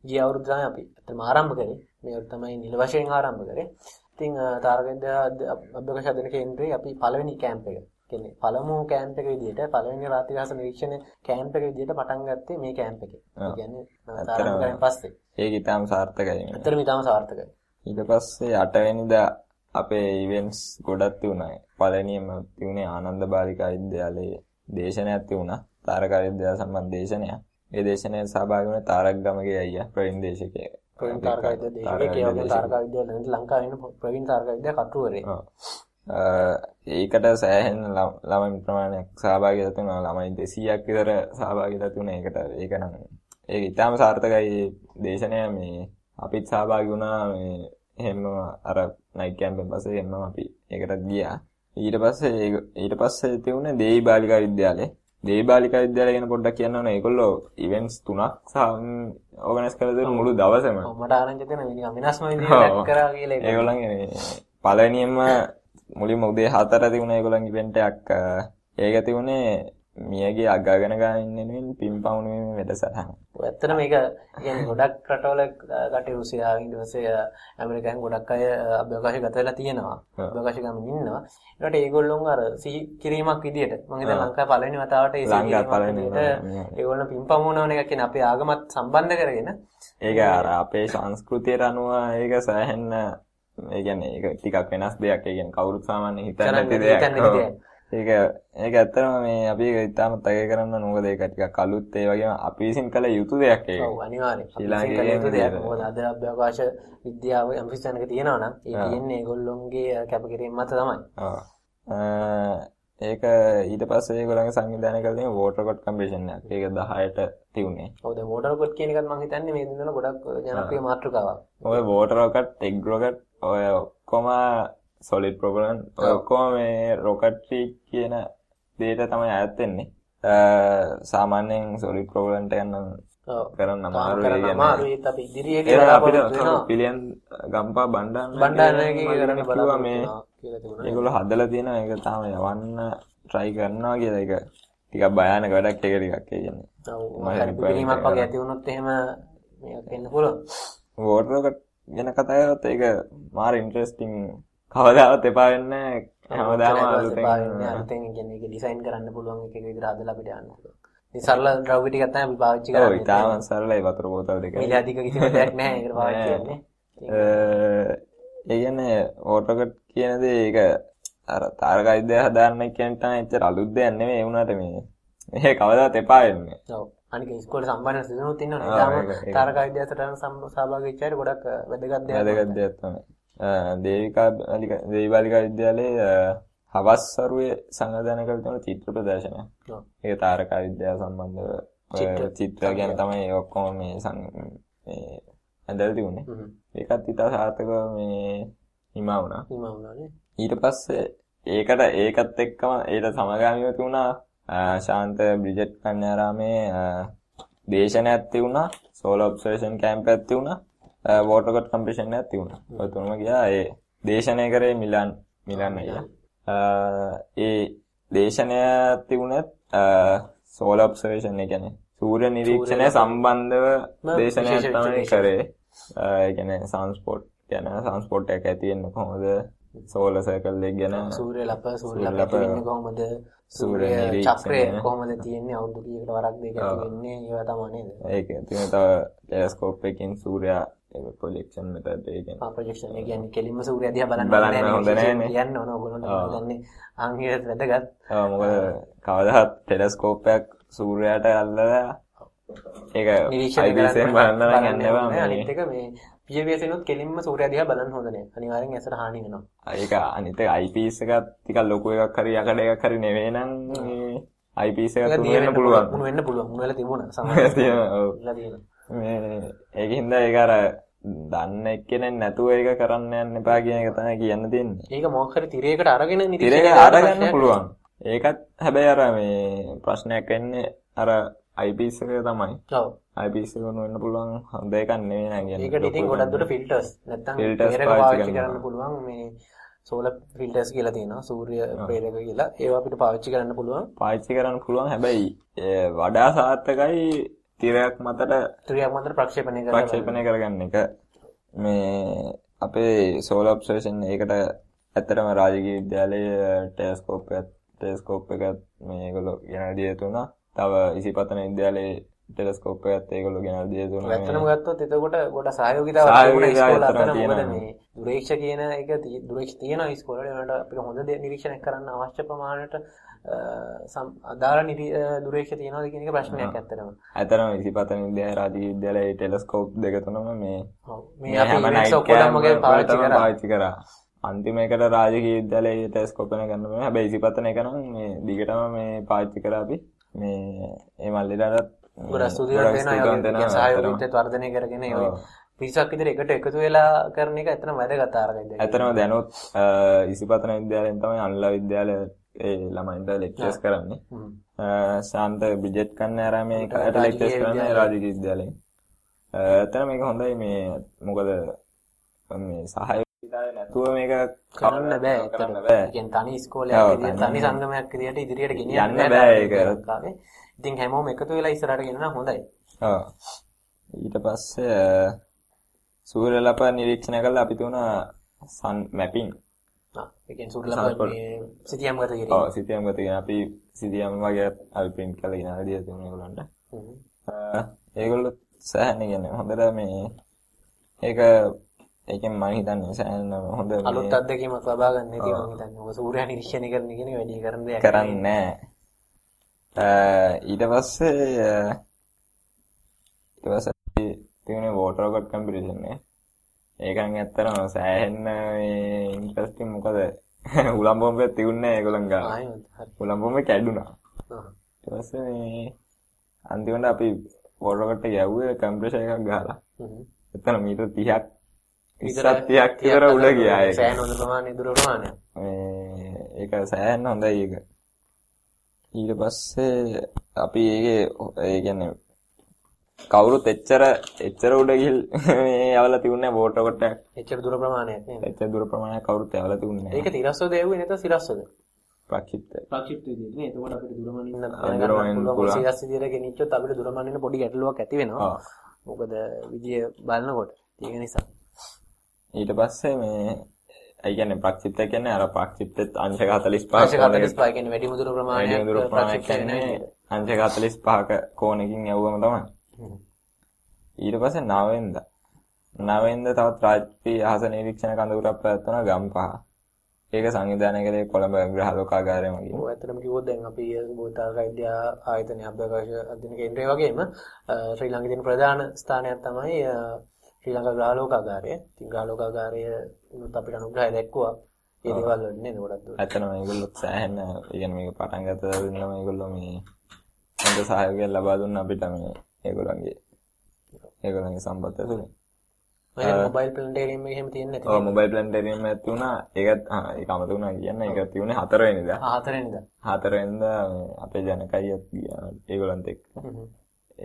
ගිය අවුරුද්ද තමයි අපි ඇත්තටම ආරම්භ කරේ. මේ තමයි නිල වශයෙන් ආරම්භ කරේ. ඉතින් තාරක විද්‍යා අභ්‍යවකාශ අධ්‍යයන කේන්ද්‍රයේ අපි පළවෙනි කැම්ප් එක කියන්නේ පළමු කැම්ප් එක විදිහට පළවෙනි රාත්‍රිවාස නිරීක්ෂණ කැම්ප් එක විදිහට පටන් ගත්තේ මේ කැම්ප් එකේ. ඒ කියන්නේ තාරකයන් පස්සේ. ඒක ඊටාම සාර්ථකයි. ඇත්තටම ඊටාම සාර්ථකයි. ඊට පස්සේ 8 වෙනිදා අපේ ඉවෙන්ට්ස් ගොඩක් තිබුණා. පළවෙනිම තිබුණේ ආනන්ද බාලිකා විද්‍යාලයේ දේශනයක් තිබුණා. තාරකා විද්‍යාව සම්බන්ධ දේශනයක්. ඒ දේශනයේ සහභාගී වුණේ තාරක ගමගේ අයියා ප්‍රවීණ දේශකයෙක්. ප්‍රවීණ තාරකා විද්‍යාව දේශකයෙක්. ඒ වගේ තාරකා විද්‍යාව ලංකාවේ ඉන්න ප්‍රවීණ තාරකා විද්‍යාව කටුවරේ. ඒකට සෑහෙන ළමයි ප්‍රමාණයක් සහභාගී වෙලා ළමයි 200ක් විතර සහභාගී වෙලා ඒකට ඒක නම් ඒක ඉතාම සාර්ථකයි. දේශනය මේ අපිත් සහභාගී වුණා. මේ එහෙම අර නයිට් කැම්පෙන් පස්සේ එහෙම අපි ඒකට ගියා. ඊට පස්සේ ඊට පස්සේ තියුනේ දේවි බාලිකා විද්‍යාලේ දේවි බාලිකා විද්‍යාලය ගැන පොඩ්ඩක් කියන්න ඕනේ ඒගොල්ලෝ ඉවෙන්ට්ස් තුනක් ඕගනයිස් කරලා දෙන මුළු දවසම. මට ආරංචි දෙන මිනිහා වෙනස්ම විදිහට කරා කියලා ඒගොල්ලන්ගේ පළවෙනියෙන්ම මුලින්ම උදේ 4 තිබුණ ඒගොල්ලන්ගේ ඉවෙන්ට් එකක් ඒක තිබුණේ මියගේ අගගෙන ගන්න වෙනුවෙන් පින්පවුන වීමේ වැඩසටහන. ඇත්තට මේක කියන්නේ ගොඩක් රටවල කටේ රුසියාව පස්සේ ඇමරිකාවෙන් ගොඩක් අය අභ්‍යවකාශය ගත වෙලා තියෙනවා. අභ්‍යවකාශ ගමන් ඉන්නවා. ඒකට ඒගොල්ලොන් අර සිහි කිරීමක් විදියට මම හිතන්නේ ලංකාවේ පළවෙනි වතාවට ඒ සිහි කිරීමක් ඒගොල්ලෝ පින්පවුනවන එක කියන්නේ අපේ ආගමත් සම්බන්ධ කරගෙන ඒක අර අපේ සංස්කෘතියට අනුව ඒක සෑහෙන්න ඒ කියන්නේ ඒක ටිකක් වෙනස් දෙයක්. ඒ කියන්නේ කවුරුත් සාමාන්‍යයෙන් හිතන්නේ නැති දෙයක්. ඒක ඒක ඇත්තටම මේ අපි ඒක ඉතාමත් අගය කරන්න මොකද ඒක ටිකක් අලුත් ඒ වගේම අපි විසින් කළ යුතු දෙයක් ඒක. ඔව් අනිවාර්යයෙන්. ශ්‍රී ලාංකේය යුතු දෙයක්. මොකද අද අභ්‍යවකාශ විද්‍යාව යම් කිසිතැනක තියෙනවා නම් ඒ තියෙන්නේ ඒගොල්ලොන්ගේ කැපකිරීම මත තමයි. ඔව්. ඒක ඊට පස්සේ ඒගොල්ලන්ගේ සංවිධානය කළ තියෙන වෝටර් කොට් කම්පිටිෂන් එකක්. ඒක 10ට තියුනේ. ඔව් දැන් වෝටර් කොට් කියන එකත් මම හිතන්නේ මේ දිනවල ගොඩක් ජනප්‍රිය මාතෘකාවක්. ඔය වෝටර් කොට්, එග් රොකට් ඔය ඔක්කොම සොලිඩ් ප්‍රොපලන් ඔක්කොම මේ රොකට්ටි කියන දේට තමයි අයත් වෙන්නේ. සාමාන්‍යයෙන් සොලිඩ් ප්‍රොපලන්ට යන කරන්න කියලා අපිට පිළියන් ගම්පා බණ්ඩාර බණ්ඩාරයේ කරන්න බලුවා මේ ඒගොල්ලෝ හදලා තියෙනවා. ඒක තාම යවන්න try කරනවා කියලා. ඒක ටිකක් භයානක වැඩක් ඒක ටිකක්. කියන්නේ. පිළිමක් වගේ ඇති වුණොත් එහෙම මේක වෙන්න පුළුවන්. ගැන කතා කරත් ඒක මාර ඉන්ට්‍රෙස්ටිං කවදාවත් එපා වෙන්නේ හැමදාම අලුතෙන් ඒක ඩිසයින් කරන්න පුළුවන් එක විදිහට හදලා අපිට යන්න පුළුවන්. සරල ද්‍රව්‍ය ටිකක් තමයි අපි පාවිච්චි කරන්නේ. ඔව් ඉතාලම සරලයි වතුර බෝතල් දෙක. මිල අධික කිසිම දෙයක් නැහැ ඒකට පාවිච්චි කරන්නේ. ඒ කියන්නේ ඕටෝකට් කියන දේ ඒක අර තාරක විද්‍යාව හදාන්න කියන තමයි ඇත්තට අලුත් දෙයක් නෙමෙයි ඒ වුණාට මේ මේ කවදාවත් එපා වෙන්නේ. ඔව්. අනික ඉස්කෝලේ සම්බන්ධ සිදුනුත් ඉන්නවනේ. ඊටම තාරක විද්‍යාවට සහභාගී වෙච්ච අය ගොඩක් වැදගත් දෙයක්. වැදගත් දෙයක් තමයි. දේවිකා දේවිබාලිකා විද්‍යාලයේ හවස් සරුවේ තියෙන චිත්‍ර ප්‍රදර්ශනයක්. ඒක තාරකා විද්‍යාව සම්බන්ධව චිත්‍ර ගැන තමයි ඔක්කොම මේ මේ ඇඳලා තිබුණේ. ඒකත් ඉතා සාර්ථකව මේ හිමා වුණා. ඊට පස්සේ ඒකට ඒකත් එක්කම ඒට සමගාමීව තිබුණා ශාන්ත බ්‍රිජට් කන්‍යාරාමේ දේශනයක් තිබුණා. සෝලර් ඔබ්සර්වේෂන් කැම්ප් එකක් තිබුණා. වෝටර් කොට් කම්පිටිෂන් එකක් තිබුණා. ඔය තුනම ගියා ඒ දේශනය කරේ මිලන් මිලන් අයියා. ඒ දේශනය තිබුණත් සෝලර් ඔබ්සර්වේෂන් ඒ කියන්නේ සූර්ය නිරීක්ෂණය සම්බන්ධව දේශනයක් තමයි කරේ. ඒ කියන්නේ සන්ස්පෝට් කියන සන්ස්පෝට් එක ඇති වෙන්නේ කොහොමද? සෝලර් සර්කල් එක ගැන සූර්ය ලප සූර්ය ලප වෙන්නේ කොහොමද? සූර්ය චක්‍රය කොහොමද තියෙන්නේ? අවුරුදු කීයකට වරක් දෙක වෙන්නේ? ඒවා තමයි නේද? ඒක තියෙන තව ටෙලස්කෝප් එකකින් සූර්යා ඒක ප්‍රොජෙක්ෂන් මෙතඩ් ඒ කියන්නේ ආ ප්‍රොජෙක්ෂන් ඒ කියන්නේ කෙලින්ම සූර්යයා දිහා බලන්න බලන්න හොඳ නැහැ කියන්න ඕන ඔයගොල්ලෝ දන්නේ ආන්ගියට වැදගත්. ආ මොකද කවදාවත් ටෙලස්කෝප් එකක් සූර්යයාට අල්ලලා ඒක නිරීක්ෂණය කරන්න බලන්න යන්න එපා අනිත් එක මේ PVS එනොත් කෙලින්ම සූර්යයා දිහා බලන්න හොඳ නැහැ අනිවාර්යෙන් ඇසට හානි වෙනවා. ඒක අනිත් IPS එකක් ටිකක් ලොකු එකක් හරි යකඩ එකක් හරි නෙවෙයි නම් මේ IPS එකක් තුන වෙන්න පුළුවන්. තුන වෙන්න පුළුවන්. මුල වෙලා තිබුණා. සමහරවිට තියෙනවා ඔව්. මේ ඒකින්ද ඒක අර දන්න එක්කෙනෙක් නැතුව ඒක කරන්න යන්න එපා කියන එක තමයි කියන්න තියෙන්නේ. ඒක මොකක් හරි තිරයකට අරගෙන නිරීක්ෂණය අරගන්න පුළුවන්. ඒකත් හැබැයි අර මේ ප්‍රශ්නයක් වෙන්නේ අර IPS එක තමයි. ඔව්. IPS එක වෙන්න පුළුවන් හොඳ එකක් නෙවෙයි නෑ කියන්නේ. ඒකට ඉතින් ගොඩක් දුරට ෆිල්ටර්ස් නැත්තම් පාවිච්චි කරන්න පුළුවන් මේ සෝලර් ෆිල්ටර්ස් කියලා තියෙනවා සූර්ය ප්‍රේරක කියලා. ඒවා අපිට පාවිච්චි කරන්න පුළුවන්. පාවිච්චි කරන්න පුළුවන් හැබැයි වඩා සාර්ථකයි තිරයක් මතට තිරයක් මතට ප්‍රක්ෂේපණය ප්‍රක්ෂේපණය කරගන්න එක මේ අපේ සෝල ඔබ්සර්වේෂන් ඒකට ඇත්තටම රාජකීය විද්‍යාලයේ ටෙලස්කෝප් එක ටෙලස්කෝප් එක මේගොල්ලෝ ගෙනල්ලා දීලා තුනා. තව ඉසිපතන විද්‍යාලයේ ටෙලස්කෝප් එකත් ඒගොල්ලෝ ගෙනල්ලා දීලා තුනා. ඇත්තටම ගත්තොත් එතකොට ගොඩ සහයෝගිතාවක් තිබුණා ඉස්කෝල අතර මොකද මේ දුරේක්ෂ කියන එක දුරේක්ෂ තියෙනවා ඉස්කෝලේ ඒකට අපිට හොඳ නිරීක්ෂණයක් කරන්න අවශ්‍ය ප්‍රමාණයට අදාළ දුරේක්ෂ තියෙනවද කියන එක ප්‍රශ්නයක් ඇත්තටම. ඇත්තටම ඉසිපතන විද්‍යාලය රාජකීය විද්‍යාලයේ ටෙලස්කෝප් දෙක තුනම මේ මේ අපි ඔක්කොම පාවිච්චි කරා. අන්තිම එකට රාජකීය විද්‍යාලයේ ටෙලස්කෝප් එක ගන්න බෑ. හැබැයි ඉසිපතන එක නම් මේ දිගටම මේ පාවිච්චි කරා අපි. මේ ඒ මල්ලිලටත් ගොඩක් ස්තුතිවන්ත වෙනවා. සහයෝගීත්වය වර්ධනය කරගෙන ඒ පිරිසක් විතර එකට එකතු වෙලා කරන එක ඇත්තටම වැදගත් ආරකයිද ඇත්තටම දැනුත් ඉසිපතන විද්‍යාලයෙන් තමයි අන්ලා විද්‍යාලය ඒ ළමයින්ට ලෙක්චර්ස් කරන්නේ. ශාන්ත බිජෙට් කන්න අර මේ කට ලෙක්චර්ස් කරන්නේ රාජකීය විද්‍යාලයෙන්. ඇත්තට මේක හොඳයි මේ මොකද මේ සහය නැතුව මේක කරන්න බෑ කරන්න බෑ. කියන්නේ තනි විදියට තනි සංගමයක් විදියට ඉදිරියට ගෙනියන්න බෑ ඒක. ඉතින් හැමෝම එකතු වෙලා ඉස්සරහට ගෙනන හොඳයි. ඔව්. ඊට පස්සේ සූර්යලප නිරීක්ෂණය කළා අපි තුන සන් මැපින්. ආ ඒ කියන්නේ සූර්යලප සිතියම් ගත කිරීම. ඔව් සිතියම් ගත කිරීම අපි සිතියම් වගේ අපි print කරලා ගෙනල්ලා දීලා තියෙනවා ඒගොල්ලන්ට. හ්ම්. ඒගොල්ලෝ සෑහෙන කියන්නේ හොඳට මේ ඒක ඒකෙන් මම හිතන්නේ සෑහෙන හොඳ අලුත් අත්දැකීමක් ලබා ගන්න ඉතින් මම හිතන්නේ ඔය සූර්යා නිරීක්ෂණය කරන කියන වැඩි කරන දෙයක් කරන්නේ නැහැ ඊට පස්සේ ඊට පස්සේ තියුනේ වෝටර් රොකට් කම්පිටිෂන් එක. ඒකෙන් ඇත්තටම සෑහෙන මේ ඉන්ටරෙස්ටිං මොකද? උලම් බෝම්බේ තියුන්නේ ඒගොල්ලන් ගා උලම් බෝම්බේ කැඩුනා. ඊට පස්සේ මේ අන්තිමට අපි වෝටර් රොකට් එක යවුවේ කම්ප්‍රෙෂර් එකක් ගහලා. එතන මීටර් 30ක් විතරක් විතර උඩ ගියා ඒක. සෑහෙන හොඳ ප්‍රමාණය දුර ප්‍රමාණයක්. මේ ඒක සෑහෙන හොඳයි ඒක. ඊට පස්සේ අපි ඒකේ ඒ කියන්නේ කවුරුත් එච්චර එච්චර උඩ ගිහින් මේ යවලා තියුන්නේ බෝට් එකකට. එච්චර දුර ප්‍රමාණයක් නේද? එච්චර දුර ප්‍රමාණයක් කවුරුත් යවලා තියුන්නේ නැහැ. ඒක තිරස්සෝද ඇව්වේ නැත්නම් සිරස්සෝද? ප්‍රක්ෂිප්ත. ප්‍රක්ෂිප්ත විදිහට නේ. එතකොට අපිට දුරමනින්න පුළුවන්. සිරස් විදිහට ගෙනිච්චොත් අපිට දුරමනින්න පොඩි ගැටලුවක් ඇති වෙනවා. මොකද විදිය බලනකොට. ඒක නිසා. ඊට පස්සේ මේ ඒ කියන්නේ ප්‍රක්ෂිප්ත කියන්නේ අර ප්‍රක්ෂිප්තෙත් අංශක 45ක අංශක 45 කියන්නේ වැඩි මුදුරු ප්‍රමාණයක් වැඩි මුදුරු ප්‍රමාණයක් කියන්නේ අංශක 45ක කෝණකින් යවුවම තමයි. ඊට පස්සේ නවෙන්ද නවෙන්ද තවත් රාජ්‍ය අහස නිරීක්ෂණ කඳවුරක් පැවැත්වුණා ගම්පහ. ඒක සංවිධානය කළේ කොළඹ ග්‍රහලෝකාගාරය මගින්. ඔව් ඇත්තටම කිව්වොත් දැන් අපි භූතාරක විද්‍යා ආයතනය අභ්‍යවකාශ අධ්‍යයන කේන්ද්‍රය වගේම ශ්‍රී ලංකාවේ තියෙන ප්‍රධාන ස්ථානයක් තමයි ශ්‍රී ලංකා ග්‍රහලෝකාගාරය. ඉතින් ග්‍රහලෝකාගාරය උත් අපිට අනුග්‍රහය දැක්කුවා. ඒ දේවල් වලින් නේද ගොඩක් දුර. ඇත්තටම මේගොල්ලොත් සෑහෙන يعني මේක පටන් ගත්ත දිනම මේගොල්ලෝ මේ හොඳ සහයෝගයක් ලබා දුන්න අපිට මේ ඒගොල්ලන්ගේ ඒගොල්ලන්ගේ සම්බන්ධය තුලින්. ඔය මොබයිල් ප්ලැනටේරියම් එක එහෙම තියෙන්නේ නැති. ඔව් මොබයිල් ප්ලැනටේරියම් එකක් තියුණා. ඒකත් ආ ඒක අමතක වුණා කියන්න. ඒක තියුනේ 4 වෙනිදා. ආ 4 වෙනිදා. 4 වෙනිදා අපේ ජනකයියත් ගියා ඒගොල්ලන්ත් එක්ක.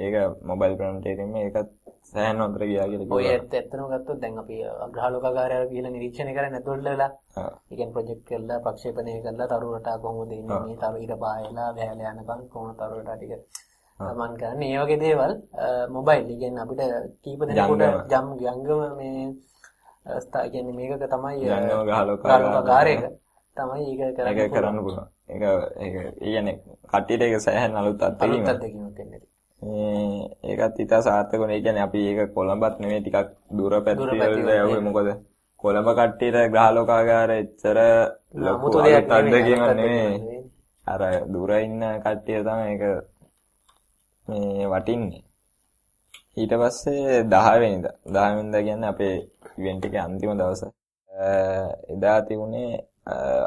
ඒක මොබයිල් ප්ලැනටේරියම් එකත් සෑහෙන හොඳට ගියා කියලා කිව්වා. ඔය ඇත්ත ඇත්තම ගත්තොත් දැන් අපි අග්‍රහලෝකාගාරය ගිහලා නිරීක්ෂණය කරන්නේ ඉල්ලලා. ඔව්. ඒ කියන්නේ ප්‍රොජෙක්ට් කරලා ප්‍රක්ෂේපණය කරලා තරු රටා කොහොමද ඉන්නේ මේ තරු ඊට පායලා බෑලා යනකම් කොහොමද තරු රටා ටික ගමන් කරන්නේ. මේ වගේ දේවල් මොබයිල් කියන්නේ අපිට කීප දෙනෙකුට ජම් යංගම මේ ස්ථා කියන්නේ මේකක තමයි යංගම ගහලෝකාගාරයක තමයි ඒක කරන්න පුළුවන්. ඒක ඒක කියන්නේ කට්ටියට ඒක සෑහෙන අලුත් අත්දැකීමක්. අලුත් අත්දැකීමක් වෙන්නේ. ඒකත් ඉතා සාර්ථක වුණේ. කියන්නේ අපි ඒක කොළඹත් නෙමෙයි ටිකක් දුර පැත්තේ වල යවුවේ මොකද කොළඹ කට්ටියට ග්‍රහලෝකාගාර එච්චර ලොකු අත්දැකීමක් නෙමෙයි. අර දුර ඉන්න කට්ටිය තමයි ඒක මේ වටින්නේ. ඊට පස්සේ 10 වෙනිදා 10 වෙනිදා කියන්නේ අපේ ඉවෙන්ට් එකේ අන්තිම දවස. එදා තිබුණේ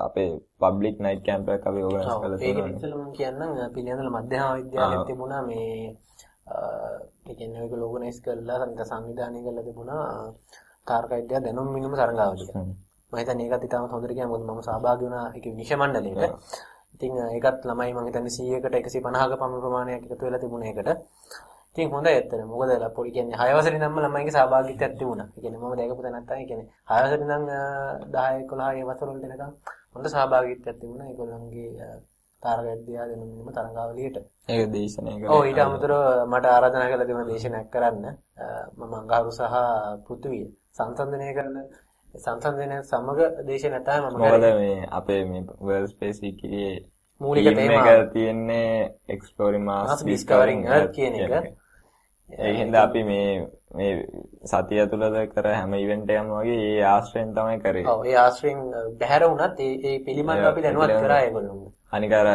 අපේ පබ්ලික් නයිට් කැම්ප් එකක් අපි ඕගනයිස් කරලා තියෙනවා. ඒක ඉතින් මම කියන්නම් පිළියන්දල මධ්‍යම විද්‍යාලයේ තිබුණා මේ ඒ කියන්නේ ඔයගොල්ලෝ ඕගනයිස් කරලා සංවිධානය කරලා තිබුණා තාරක විද්‍යාව දැනුම් මිනුම තරඟාවලිය. මම හිතන්නේ ඒකත් ඉතාමත් හොඳට කියන්නේ මොකද මම සහභාගී වුණා ඒකේ විනිශ්චය මණ්ඩලයට. ඉතින් ඒකත් ළමයි මම හිතන්නේ 100කට 150ක පමණ ප්‍රමාණයක් එකතු වෙලා තිබුණේ ඒකට. ඉතින් හොඳයි ඇත්තට. මොකද පොඩි කියන්නේ 6 වසරේ ඉඳන්ම ළමයිගේ සහභාගීත්වයක් තිබුණා. ඒ කියන්නේ මම දැකපු තැනක් තමයි කියන්නේ 6 වසරේ ඉඳන් 10 11 ඒ වසර වලට එනකම් හොඳ සහභාගීත්වයක් තිබුණා. ඒගොල්ලන්ගේ තාරක විද්‍යාව දෙනුම තරඟාවලියට. ඒක දේශනය කරා. ඔව් ඊට අමතරව මට ආරාධනා කළා තිබුණා දේශනයක් කරන්න. මම අඟහරු සහ පෘථුවිය සංසන්දනය කරන සංසන්දනය සමග දේශනය තමයි මම මොකද මේ අපේ මේ වර්ල්ඩ් ස්පේස් එකේ මූලික තේමාව තියෙන්නේ exploring Mars discovering Earth කියන එක. ඒ හින්දා අපි මේ මේ සතිය තුළද කර හැම ඉවෙන්ට් එකක්ම වගේ ඒ ආශ්‍රයෙන් තමයි කරේ. ඔව් ඒ ආශ්‍රයෙන් බැහැර වුණත් ඒ ඒ පිළිබඳව අපි දැනුවත් කරා ඒගොල්ලෝ. අනික අර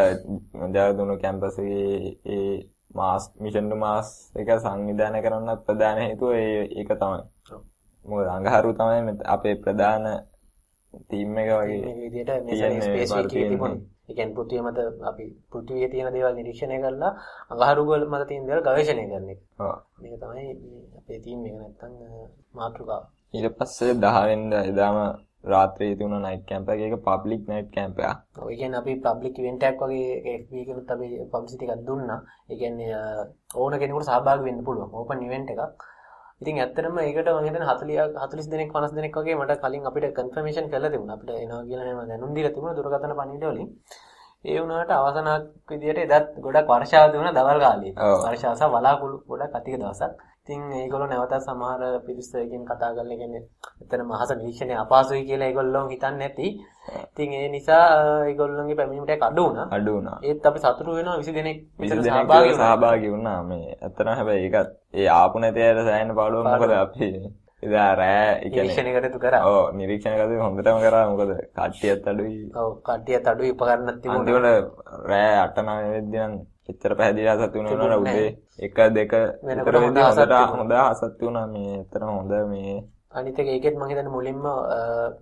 ජයදුණු කැම්පස් එකේ ඒ මාස් මිෂන් ටු මාස් එක සංවිධානය කරන්නත් ප්‍රධාන හේතුව ඒ ඒක තමයි. මොකද අඟහරු තමයි අපේ ප්‍රධාන ටීම් එක වගේ මේ විදිහට මේ ස්පේස් එකේ තිබුණේ. ඒ කියන්නේ පෘථිවිය මත අපි පෘථිවියේ තියෙන දේවල් නිරීක්ෂණය කරලා අඟහරු වල මත තියෙන දේවල් ගවේෂණය කරන එක. ඔව්. මේක තමයි අපේ ටීම් එක නැත්තම් මාතෘකාව. ඊට පස්සේ 10 වෙනිදා එදාම රාත්‍රියේ තිබුණ නයිට් කැම්ප් එක ඒක පබ්ලික් නයිට් කැම්ප් එකක්. ඔව් ඒ කියන්නේ අපි පබ්ලික් ඉවෙන්ට් එකක් වගේ FB එකකට අපි පබ්ලිසිටි එකක් දුන්නා. ඒ කියන්නේ ඕන කෙනෙකුට සහභාගී වෙන්න පුළුවන්. ඕපන් ඉවෙන්ට් එකක්. ඉතින් ඇත්තටම ඒකට මම හිතන්නේ 40 40 දෙනෙක් 50 දෙනෙක් වගේ මට කලින් අපිට කන්ෆර්මේෂන් කරලා තිබුණා. අපිට එනවා කියලා මම දැනුම් දීලා තිබුණා දුරකථන පණිවිඩ වලින්. ඒ වුණාට අවසනාවක් විදියට එදත් ගොඩක් වර්ෂාව දුණා දවල් කාලේ. වර්ෂාව සහ වලාකුළු ගොඩක් අධික දවසක්. ඉතින් ඒගොල්ලෝ නැවතත් සමහර පිරිසකින් කතා කරලා කියන්නේ එතන මහස නිරීක්ෂණය අපහසුයි කියලා ඒගොල්ලෝ හිතන්නේ නැති. ඉතින් ඒ නිසා ඒගොල්ලෝගේ පැමිණීමට අඩු වුණා. අඩු වුණා. ඒත් අපි සතුටු වෙනවා 20 දෙනෙක් විතර සහභාගී. සහභාගී වුණා. මේ ඇත්තටම හැබැයි ඒකත් ඒ ආපු නැති අයට සෑහෙන පාඩුවක් මොකද අපි එදා රෑ ඒ කියන්නේ නිරීක්ෂණය කටයුතු කරා. ඔව් නිරීක්ෂණ කටයුතු හොඳටම කරා. මොකද කට්ටියත් අඩුයි. ඔව් කට්ටියත් අඩුයි උපකරණත් තිබුණා. අන්තිමට රෑ 8 9 වෙද්දී නම් එච්චර පැහැදිලි අසත් වුණා උදේ 1 2 විතර වෙද්දී හොඳට හොඳ අසත් වුණා මේ එතන හොඳ මේ අනිත් එක ඒකෙත් මම හිතන්නේ මුලින්ම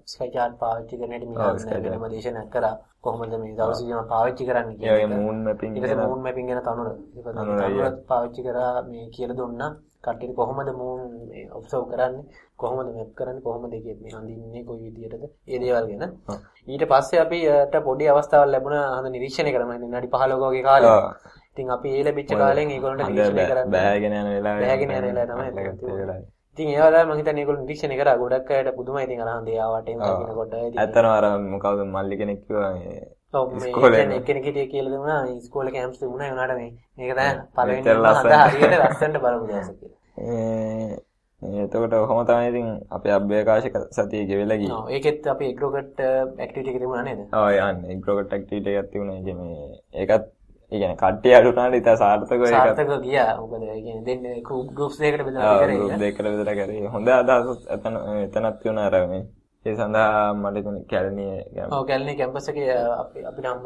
ස්කයි chart පාවිච්චි කරන හැටි වෙනම දේශනා කරා. කොහොමද මේ දවස් විදිහම පාවිච්චි කරන්න කියලා. ඒ මූන් මැපින් පස්සේ මූන් මැපින් ගැන තනුර. තනුර පාවිච්චි කරා මේ කියලා දුන්නා. කට්ටියට කොහොමද මූන් ඔබ්සර්ව් කරන්නේ? කොහොමද මැප් කරන්නේ? කොහොමද ඒකේ මේ හඳින්නේ? කොයි විදියටද? ඒ දේවල් ගැන. ඊට පස්සේ අපිට පොඩි අවස්ථාවක් ලැබුණා හඳ නිරීක්ෂණය කරන්න. විනාඩි 15ක වගේ කාලෙක ඉතින් අපි ඒ ලැබිච්ච කාලෙන් ඒගොල්ලන්ට නිරීක්ෂණය කරන්න. බෑගෙන යන වෙලාවේ බෑගෙන යන වෙලාවේ තමයි ඉතින් ඒ වෙලාවේ මම හිතන්නේ ඒගොල්ලෝ නිරීක්ෂණය කරා. ගොඩක් අයට පුදුමයි. ඉතින් අර හන්දේ ආවට එන දකින්නකොට ඇත්තටම අර මොකවද මල්ලි කෙනෙක් කිව්වා මේ ඔව් මේ කියන්නේ එක්කෙනෙක් හිටිය කියලා දුන්නා ඉස්කෝලේ කැම්ප්ස් තිබුණා ඒ උනාට මේ මේක තමයි පළවෙනි හද හරියට ලස්සනට බලපු දවස කියලා. එතකොට කොහොම තමයි ඉතින් අපේ අභ්‍යවකාශ සතිය ගෙවිලා ගියේ. ඔව් ඒකෙත් අපි එග්‍රෝකට් ඇක්ටිවිටි එක තිබුණා නේද? ඔව් යන්නේ එග්‍රෝකට් ඇක්ටිවිටි එකක් තිබුණා. ඒ කියන්නේ ඒකත් ඒ කියන්නේ කට්ටිය අඩුනාට ඉතින් සාර්ථකව ඒක සාර්ථකව ගියා. මොකද ඒ කියන්නේ දෙන්නේ ගෲප්ස් දෙකකට බෙදලා කරේ. ගෲප් දෙකකට බෙදලා කරේ. හොඳ අදහසක් එතන එතනක් තියුණා අර මේ ඒ සඳහා මට තුනේ කැලණිය ඔව් කැලණිය කැම්පස් එකේ අපි අපි නම්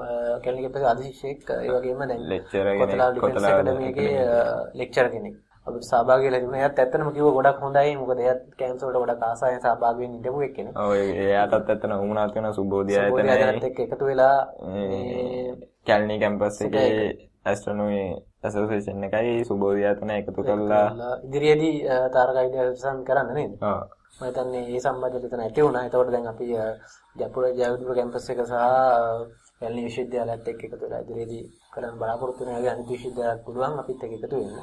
කැලණිය කැම්පස් අධිශිෂ්‍යයෙක් ඒ වගේම දැන් ලෙක්චරර් කෙනෙක් කොතලා එකඩමියේ ලෙක්චර් කෙනෙක් අපිට සහභාගී වෙලා තිබුණා. එයාත් ඇත්තටම කිව්ව ගොඩක් හොඳයි. මොකද එයාත් කැම්පස් වලට ගොඩක් ආසාවෙන් සහභාගී වෙන්න ඉඳපු එක්කෙනෙක්. ඔව් එයාටත් ඇත්තන උමුණාත් වෙන සුබෝධි ආයතනයයි. සුබෝධි ආයතනත් එක්ක එකතු වෙලා මේ කැලණිය කැම්පස් එකේ ඇස්ට්‍රොනොමි ඇසෝසියේෂන් එකයි සුබෝධි ආයතනය එකතු කරලා ඉදිරියේදී තාරකා විද්‍යාව කරන්න නේද? ඔව්. මම හිතන්නේ ඒ සම්බන්ධයෙන් එතන ඇති වුණා. ඒතකොට දැන් අපි ජයපුර ජයවර්ධන කැම්පස් එක සහ කැලණි විශ්වවිද්‍යාලයත් එක්ක එකතු වෙලා ඉදිරියේදී කරන්න බලාපොරොත්තු වෙන වගේ අනිත් විශ්වවිද්‍යාලයක් පුළුවන් අපිත් එක්ක එකතු වෙන්න.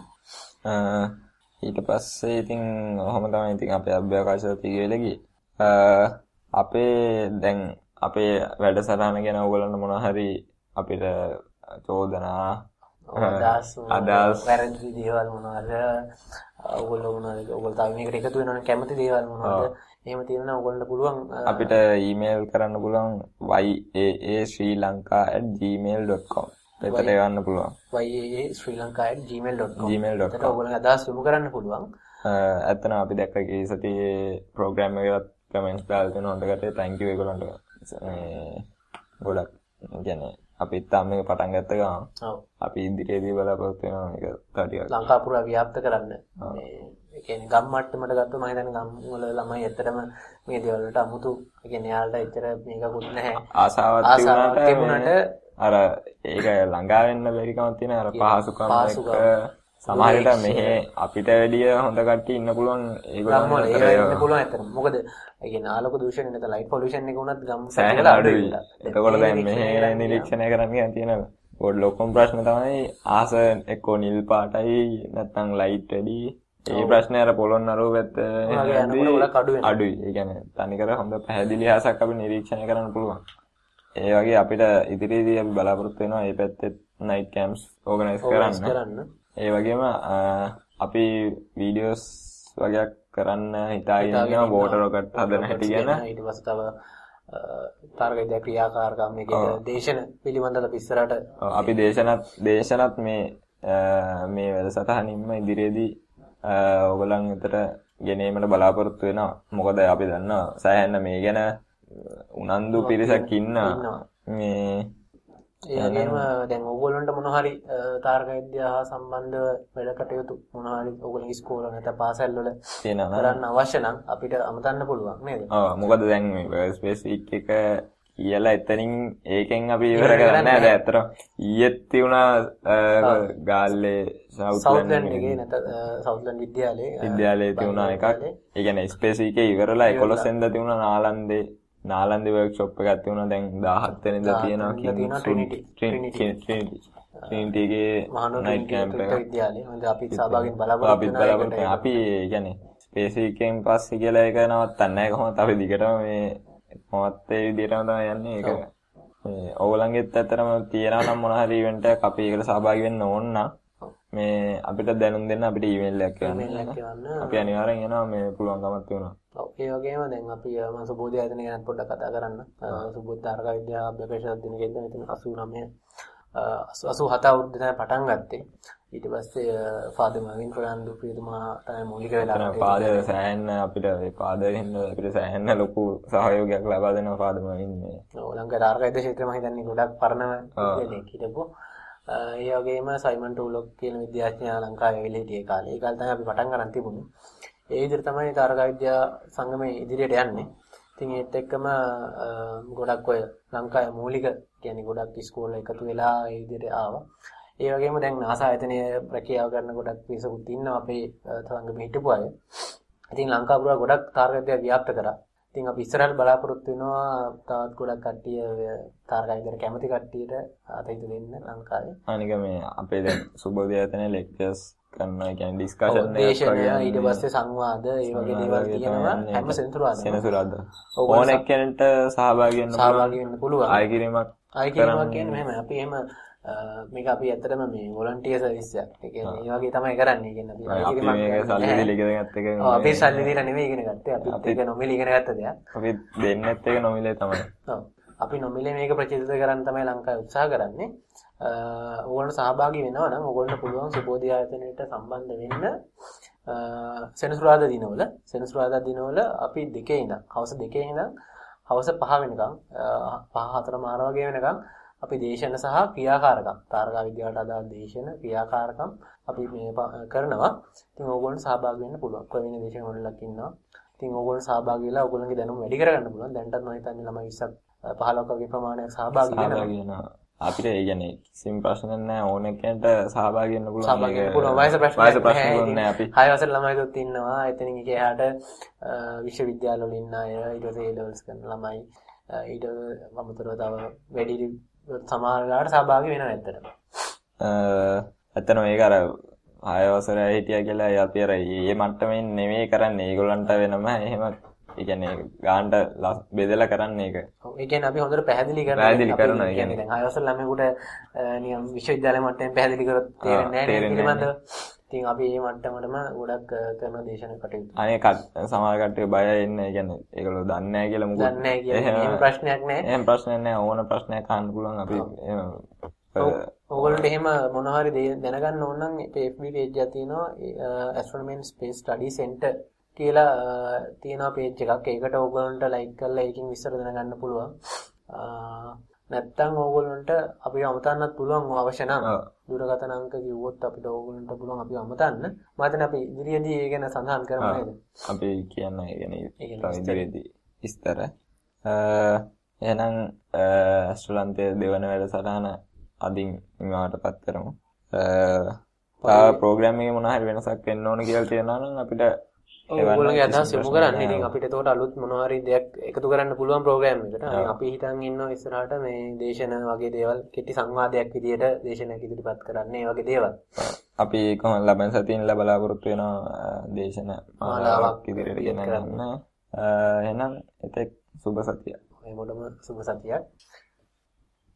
ඊට පස්සේ ඉතින් ඔහොම තමයි ඉතින් අපේ අභ්‍යවකාශ පිළිවෙල ගියේ. අපේ දැන් අපේ වැඩසටහන ගැන ඕගොල්ලන්ට මොනවා හරි අපිට චෝදනා අදහස් අදහස්. වැරදි දේවල් මොනවද? ඔයගොල්ලෝ මොනවද? ඔයගොල්ලෝ තව මේකට එකතු වෙනවනේ කැමති දේවල් මොනවද? එහෙම තියෙනවා ඔයගොල්ලන්ට පුළුවන් අපිට ඊමේල් කරන්න පුළුවන් yaasrilanka@gmail.com එතට යවන්න පුළුවන්. yaasrilanka@gmail.com gmail.com ඔයගොල්ලෝ අදහස් යොමු කරන්න පුළුවන්. ඇත්තන අපි දැක්ක ඒ සතියේ ප්‍රෝග්‍රෑම් එකකට කමෙන්ට්ස් දාලා තියෙන හොඳකට thank you ඒගොල්ලන්ට. ගොඩක් කියන්නේ අපි තාම මේක පටන් ගත්ත ගමන් අපි ඉදිරියේදී බලාපොරොත්තු වෙනවා මේක තව ටිකක් ලංකා පුරා ව්‍යාප්ත කරන්න. මේ ඒ කියන්නේ ගම් මට්ටමට ගත්තොත් මම හිතන්නේ ගම් වල ළමයි ඇත්තටම මේ දේවල් වලට අමුතු. ඒ කියන්නේ යාළුට එච්චර මේකකුත් නැහැ. ආසාවක් තිබුණාට අර ඒක ළඟා වෙන්න බැරි කමක් තියෙන අර පහසුකම්. එක සමහර විට මෙහෙ අපිට වැඩිය හොඳ කට්ටිය ඉන්න පුළුවන් ඒගොල්ලෝ ඉන්න පුළුවන් ඇත්තටම මොකද ඒ ආලෝක දූෂණය නැත්නම් ලයිට් පොලියුෂන් එක වුණත් ගම් සෑහෙන අඩුයි. එතකොට දැන් මෙහෙ නිරීක්ෂණය කරන්න කියන තියෙන පොඩි ලොකුම ප්‍රශ්න තමයි ආස එක්කෝ නිල් පාටයි නැත්නම් ලයිට් වැඩි. ඒ ප්‍රශ්නේ අර පොළොන් නරුව පැත්ත. අඩුයි. ඒ කියන්නේ තනිකර හොඳ පැහැදිලි ආසක් අපි නිරීක්ෂණය කරන්න පුළුවන්. ඒ වගේ අපිට ඉදිරියේදී අපි බලාපොරොත්තු වෙනවා මේ පැත්තේ නයිට් කැම්ප්ස් ඕගනයිස් කරන්න. ඒ වගේම අපි වීඩියෝස් වගේක් කරන්න හිතාගෙන ඉන්නවා වෝටර් රොකට් හදන හැටි ගැන. ඊට පස්සේ තව තාර්ගික ක්‍රියාකාරකම් මේක දේශන පිළිබඳව ඉස්සරහට අපි දේශනත් දේශනත් මේ මේ වැඩසටහනින්ම ඉදිරියේදී ඔයගොල්ලන් විතර ගෙනීමට බලාපොරොත්තු වෙනවා. මොකද අපි දන්නවා සෑහෙන්න මේ ගැන උනන්දු පිරිසක් ඉන්නවා. මේ ඒ වගේම දැන් ඕගොල්ලන්ට මොන හරි තාරක විද්‍යාව හා සම්බන්ධව වැඩ කටයුතු මොන හරි ඕගොල්ලන්ගේ ඉස්කෝල නැත්නම් පාසල් වල තියෙනවා කරන්න අවශ්‍ය නම් අපිට අමතන්න පුළුවන් නේද? මොකද දැන් මේ වර්ල්ඩ් ස්පේස් වීක් එක කියලා එතනින් ඒකෙන් අපි ඉවර කරන්නේ. දැන් අතර ඊයේත් තියුණා ගාල්ලේ සවුත්ලන්ඩ් එකේ නැත්නම් සවුත්ලන්ඩ් විද්‍යාලයේ තියුණා එකක්. ඒ කියන්නේ ස්පේස් වීක් එකේ ඉවරලා 11 වෙනිදා තියුණා නාලන්දේ නාලන්දි වර්ක්ෂොප් එකක් තියුණා දැන් 17 වෙනිදා තියෙනවා තියෙනවා ට්‍රිනිටි එකේ නයිට් කැම්ප් එක විද්‍යාලය. හොඳ අපි සහභාගීන් බලාපොරොත්තු අපි බලාපොරොත්තු අපි කියන්නේ ස්පේස් වීකෙන් පස්සේ කියලා එක නවත්තන්නේ නැහැ. කොහොමද අපි දිගටම මේ මොහොත් ඒ විදිහටම තමයි යන්නේ. ඒක මේ ඕගොල්ලන්ගෙත් ඇත්තටම තියනවා නම් මොන හරි ඉවෙන්ට් එකක් අපි ඒකට සහභාගී වෙන්න ඕන නම් මේ අපිට දැනුම් දෙන්න අපිට ඊමේල් එකක් යවන්න අපි අනිවාර්යෙන් එනවා මේ පුළුවන්කමක් තියෙනවා ඒ වගේම දැන් අපි මම සුබෝධි ආයතනය ගැන පොඩ්ඩක් කතා කරන්න. සුබෝධි තාරක විද්‍යාව අභ්‍යවකාශ දිනකෙන්ද මෙතන 89 87 අවුරුද්ද පටන් ගත්තේ. ඊට පස්සේ ෆාදර් මර්වින් ෆර්නන්ඩෝ ප්‍රියතුමා තමයි මූලික වෙලා පාදර් සෑහෙන්න අපිට ඒ පාදරෙන් අපිට සෑහෙන්න ලොකු සහයෝගයක් ලබා දෙනවා ෆාදර් මර්වින් මේ. ඔව් ලංකා තාරක විද්‍යාව ක්ෂේත්‍රය මම හිතන්නේ ගොඩක් පරණම කෙනෙක් හිටපු. ඒ වගේම සයිමන් ටූලොක් කියන විද්‍යාඥයා ලංකාවේ ඇවිල්ලා හිටියේ කාලේ. ඒ කාලේ තමයි අපි පටන් ගන්න තිබුණේ. ඒ විදිහට තමයි තාරකා විද්‍යා සංගමේ ඉදිරියට යන්නේ. ඉතින් ඒත් එක්කම ගොඩක් ඔය ලංකාවේ මූලික කියන්නේ ගොඩක් ඉස්කෝල එකතු වෙලා ඒ විදිහට ආවා. ඒ වගේම දැන් NASA ආයතනයේ රැකියාව කරන ගොඩක් පිරිසකුත් ඉන්නවා අපේ සංගමේ හිටපු අය. ඉතින් ලංකාව පුරා ගොඩක් තාරක විද්‍යාව ව්‍යාප්ත කරා. ඉතින් අපි ඉස්සරහට බලාපොරොත්තු වෙනවා තවත් ගොඩක් කට්ටිය තාරකා විද්‍යාවට කැමති කට්ටියට අතහිත දෙන්න ලංකාවේ. අනික මේ අපේ දැන් සුබෝධය ආයතනයේ ලෙක්චර්ස් කරනවා කියන්නේ ඩිස්කෂන් දේශනය ඊට පස්සේ සංවාද ඒ වගේ දේවල් තියෙනවා හැම සෙනසුරාදා සෙනසුරාදා ඕන එක්කෙනෙක්ට සහභාගී වෙන්න සහභාගී වෙන්න පුළුවන් ආය කිරීමක් ආය කිරීමක් කියන්නේ මෙහෙම අපි එහෙම මේක අපි ඇත්තටම මේ වොලන්ටියර් සර්විස් එකක්. ඒ කියන්නේ මේ වගේ තමයි කරන්නේ. කියන්නේ අපි මේක සල්ලි දීලා ඉගෙන ගත්ත එක. ඔව් අපි සල්ලි දීලා නෙමෙයි ඉගෙන ගත්තේ. අපිත් ඒක නොමිලේ ඉගෙන ගත්ත දෙයක්. අපි දෙන්නෙත් ඒක නොමිලේ තමයි. ඔව්. අපි නොමිලේ මේක ප්‍රචලිත කරන්න තමයි ලංකාවේ උත්සාහ කරන්නේ. ඕගොල්ලෝ සහභාගී වෙනවා නම් ඕගොල්ලන්ට පුළුවන් සුබෝධි ආයතනයට සම්බන්ධ වෙන්න සෙනසුරාදා දිනවල සෙනසුරාදා දිනවල අපි දෙකේ ඉඳන් හවස දෙකේ ඉඳන් හවස 5 වෙනකම් 5 4 මාර වගේ වෙනකම් අපි දේශන සහ ක්‍රියාකාරකම් තාරකා විද්‍යාවට අදාළ දේශන ක්‍රියාකාරකම් අපි මේ කරනවා. ඉතින් ඕගොල්ලෝ සහභාගී වෙන්න පුළුවන්. කොයි වෙන දේශන වලක් ඉන්නවා. ඉතින් ඕගොල්ලෝ සහභාගී වෙලා ඕගොල්ලන්ගේ දැනුම වැඩි කරගන්න පුළුවන්. දැන්ටත් මම හිතන්නේ ළමයි 20ක් 15ක් වගේ ප්‍රමාණයක් සහභාගී වෙනවා. අපිට ඒ කියන්නේ කිසිම ප්‍රශ්න නැහැ ඕන කෙනෙක්ට සහභාගී වෙන්න පුළුවන්. සහභාගී වෙන්න පුළුවන්. වයස ප්‍රශ්න වයස ප්‍රශ්න නැහැ අපි. 6 වසර ළමයිත් ඉන්නවා. එතනින් එක එහාට විශ්වවිද්‍යාල වල ඉන්න අය ඊට පස්සේ A levels කරන ළමයි ඊට අමතරව තව වැඩි සමහර වෙලාවට සහභාගී වෙනවා ඇත්තටම. ඇත්තටම මේක අර ආය වසරේ හිටියා කියලා අපි අර මේ මට්ටමින් නෙමෙයි කරන්නේ. ඒගොල්ලන්ට වෙනම එහෙම ඒ කියන්නේ ගානට බෙදලා කරන්නේ ඒක. ඔව් ඒ කියන්නේ අපි හොඳට පැහැදිලි කරනවා. පැහැදිලි කරනවා. ඒ කියන්නේ දැන් ආය වසර ළමයෙකුට නිකන් විශ්වවිද්‍යාල මට්ටමින් පැහැදිලි කරොත් තේරෙන්නේ නැහැ. ඉතින් අපි මේ මට්ටමටම ගොඩක් කරන දේශන කටයුතු. අනේ සමහර කට්ටිය බය එන්නේ. ඒ කියන්නේ ඒගොල්ලෝ දන්නේ නැහැ කියලා මොකද? දන්නේ නැහැ කියලා. එහෙම ප්‍රශ්නයක් නැහැ. එහෙම ප්‍රශ්නයක් නැහැ. ඕන ප්‍රශ්නයක් අහන්න පුළුවන් අපි එහෙම ඔයගොල්ලන්ට එහෙම මොන හරි දැනගන්න ඕන නම් FB page එකක් තියෙනවා Astronomy Space Study Center කියලා තියෙනවා page එකක්. ඒකට ඕගොල්ලන්ට like කරලා ඒකෙන් විස්තර දැනගන්න පුළුවන්. නැත්තම් ඕගොල්ලන්ට අපිව අමතන්නත් පුළුවන් අවශ්‍ය නම් දුරකථන අංක කිව්වොත් අපිට ඕගොල්ලන්ට පුළුවන් අපිව අමතන්න. මම හිතන්නේ අපි ඉදිරියේදී ඒ ගැන සඳහන් කරමු නේද? අපි කියන්න ඒ ගැන ඉදිරියේදී විස්තර. එහෙනම් ශ්‍රලන්තයේ දෙවන වැඩසටහන අදින් නිමාවටපත් කරමු. තා ප්‍රෝග්‍රෑම් එකේ මොන හරි වෙනසක් වෙන්න ඕන කියලා තියෙනවා නම් අපිට ඔයගොල්ලෝගේ අදහස් යොමු කරන්න. ඉතින් අපිට එතකොට අලුත් මොනවා හරි දෙයක් එකතු කරන්න පුළුවන් ප්‍රෝග්‍රෑම් එකට. අපි හිතන් ඉන්නවා ඉස්සරහට මේ දේශන වගේ දේවල් කෙටි සංවාදයක් විදියට දේශනයක් ඉදිරිපත් කරන්න. ඒ වගේ දේවල්. අපි කොහොමද ලබන සතියින් බලාපොරොත්තු වෙනවා දේශන මාලාවක් ඉදිරියට ගෙන ගන්න. එහෙනම් එතෙක් සුබ සතියක්. මේ මොඩම සුබ සතියක්.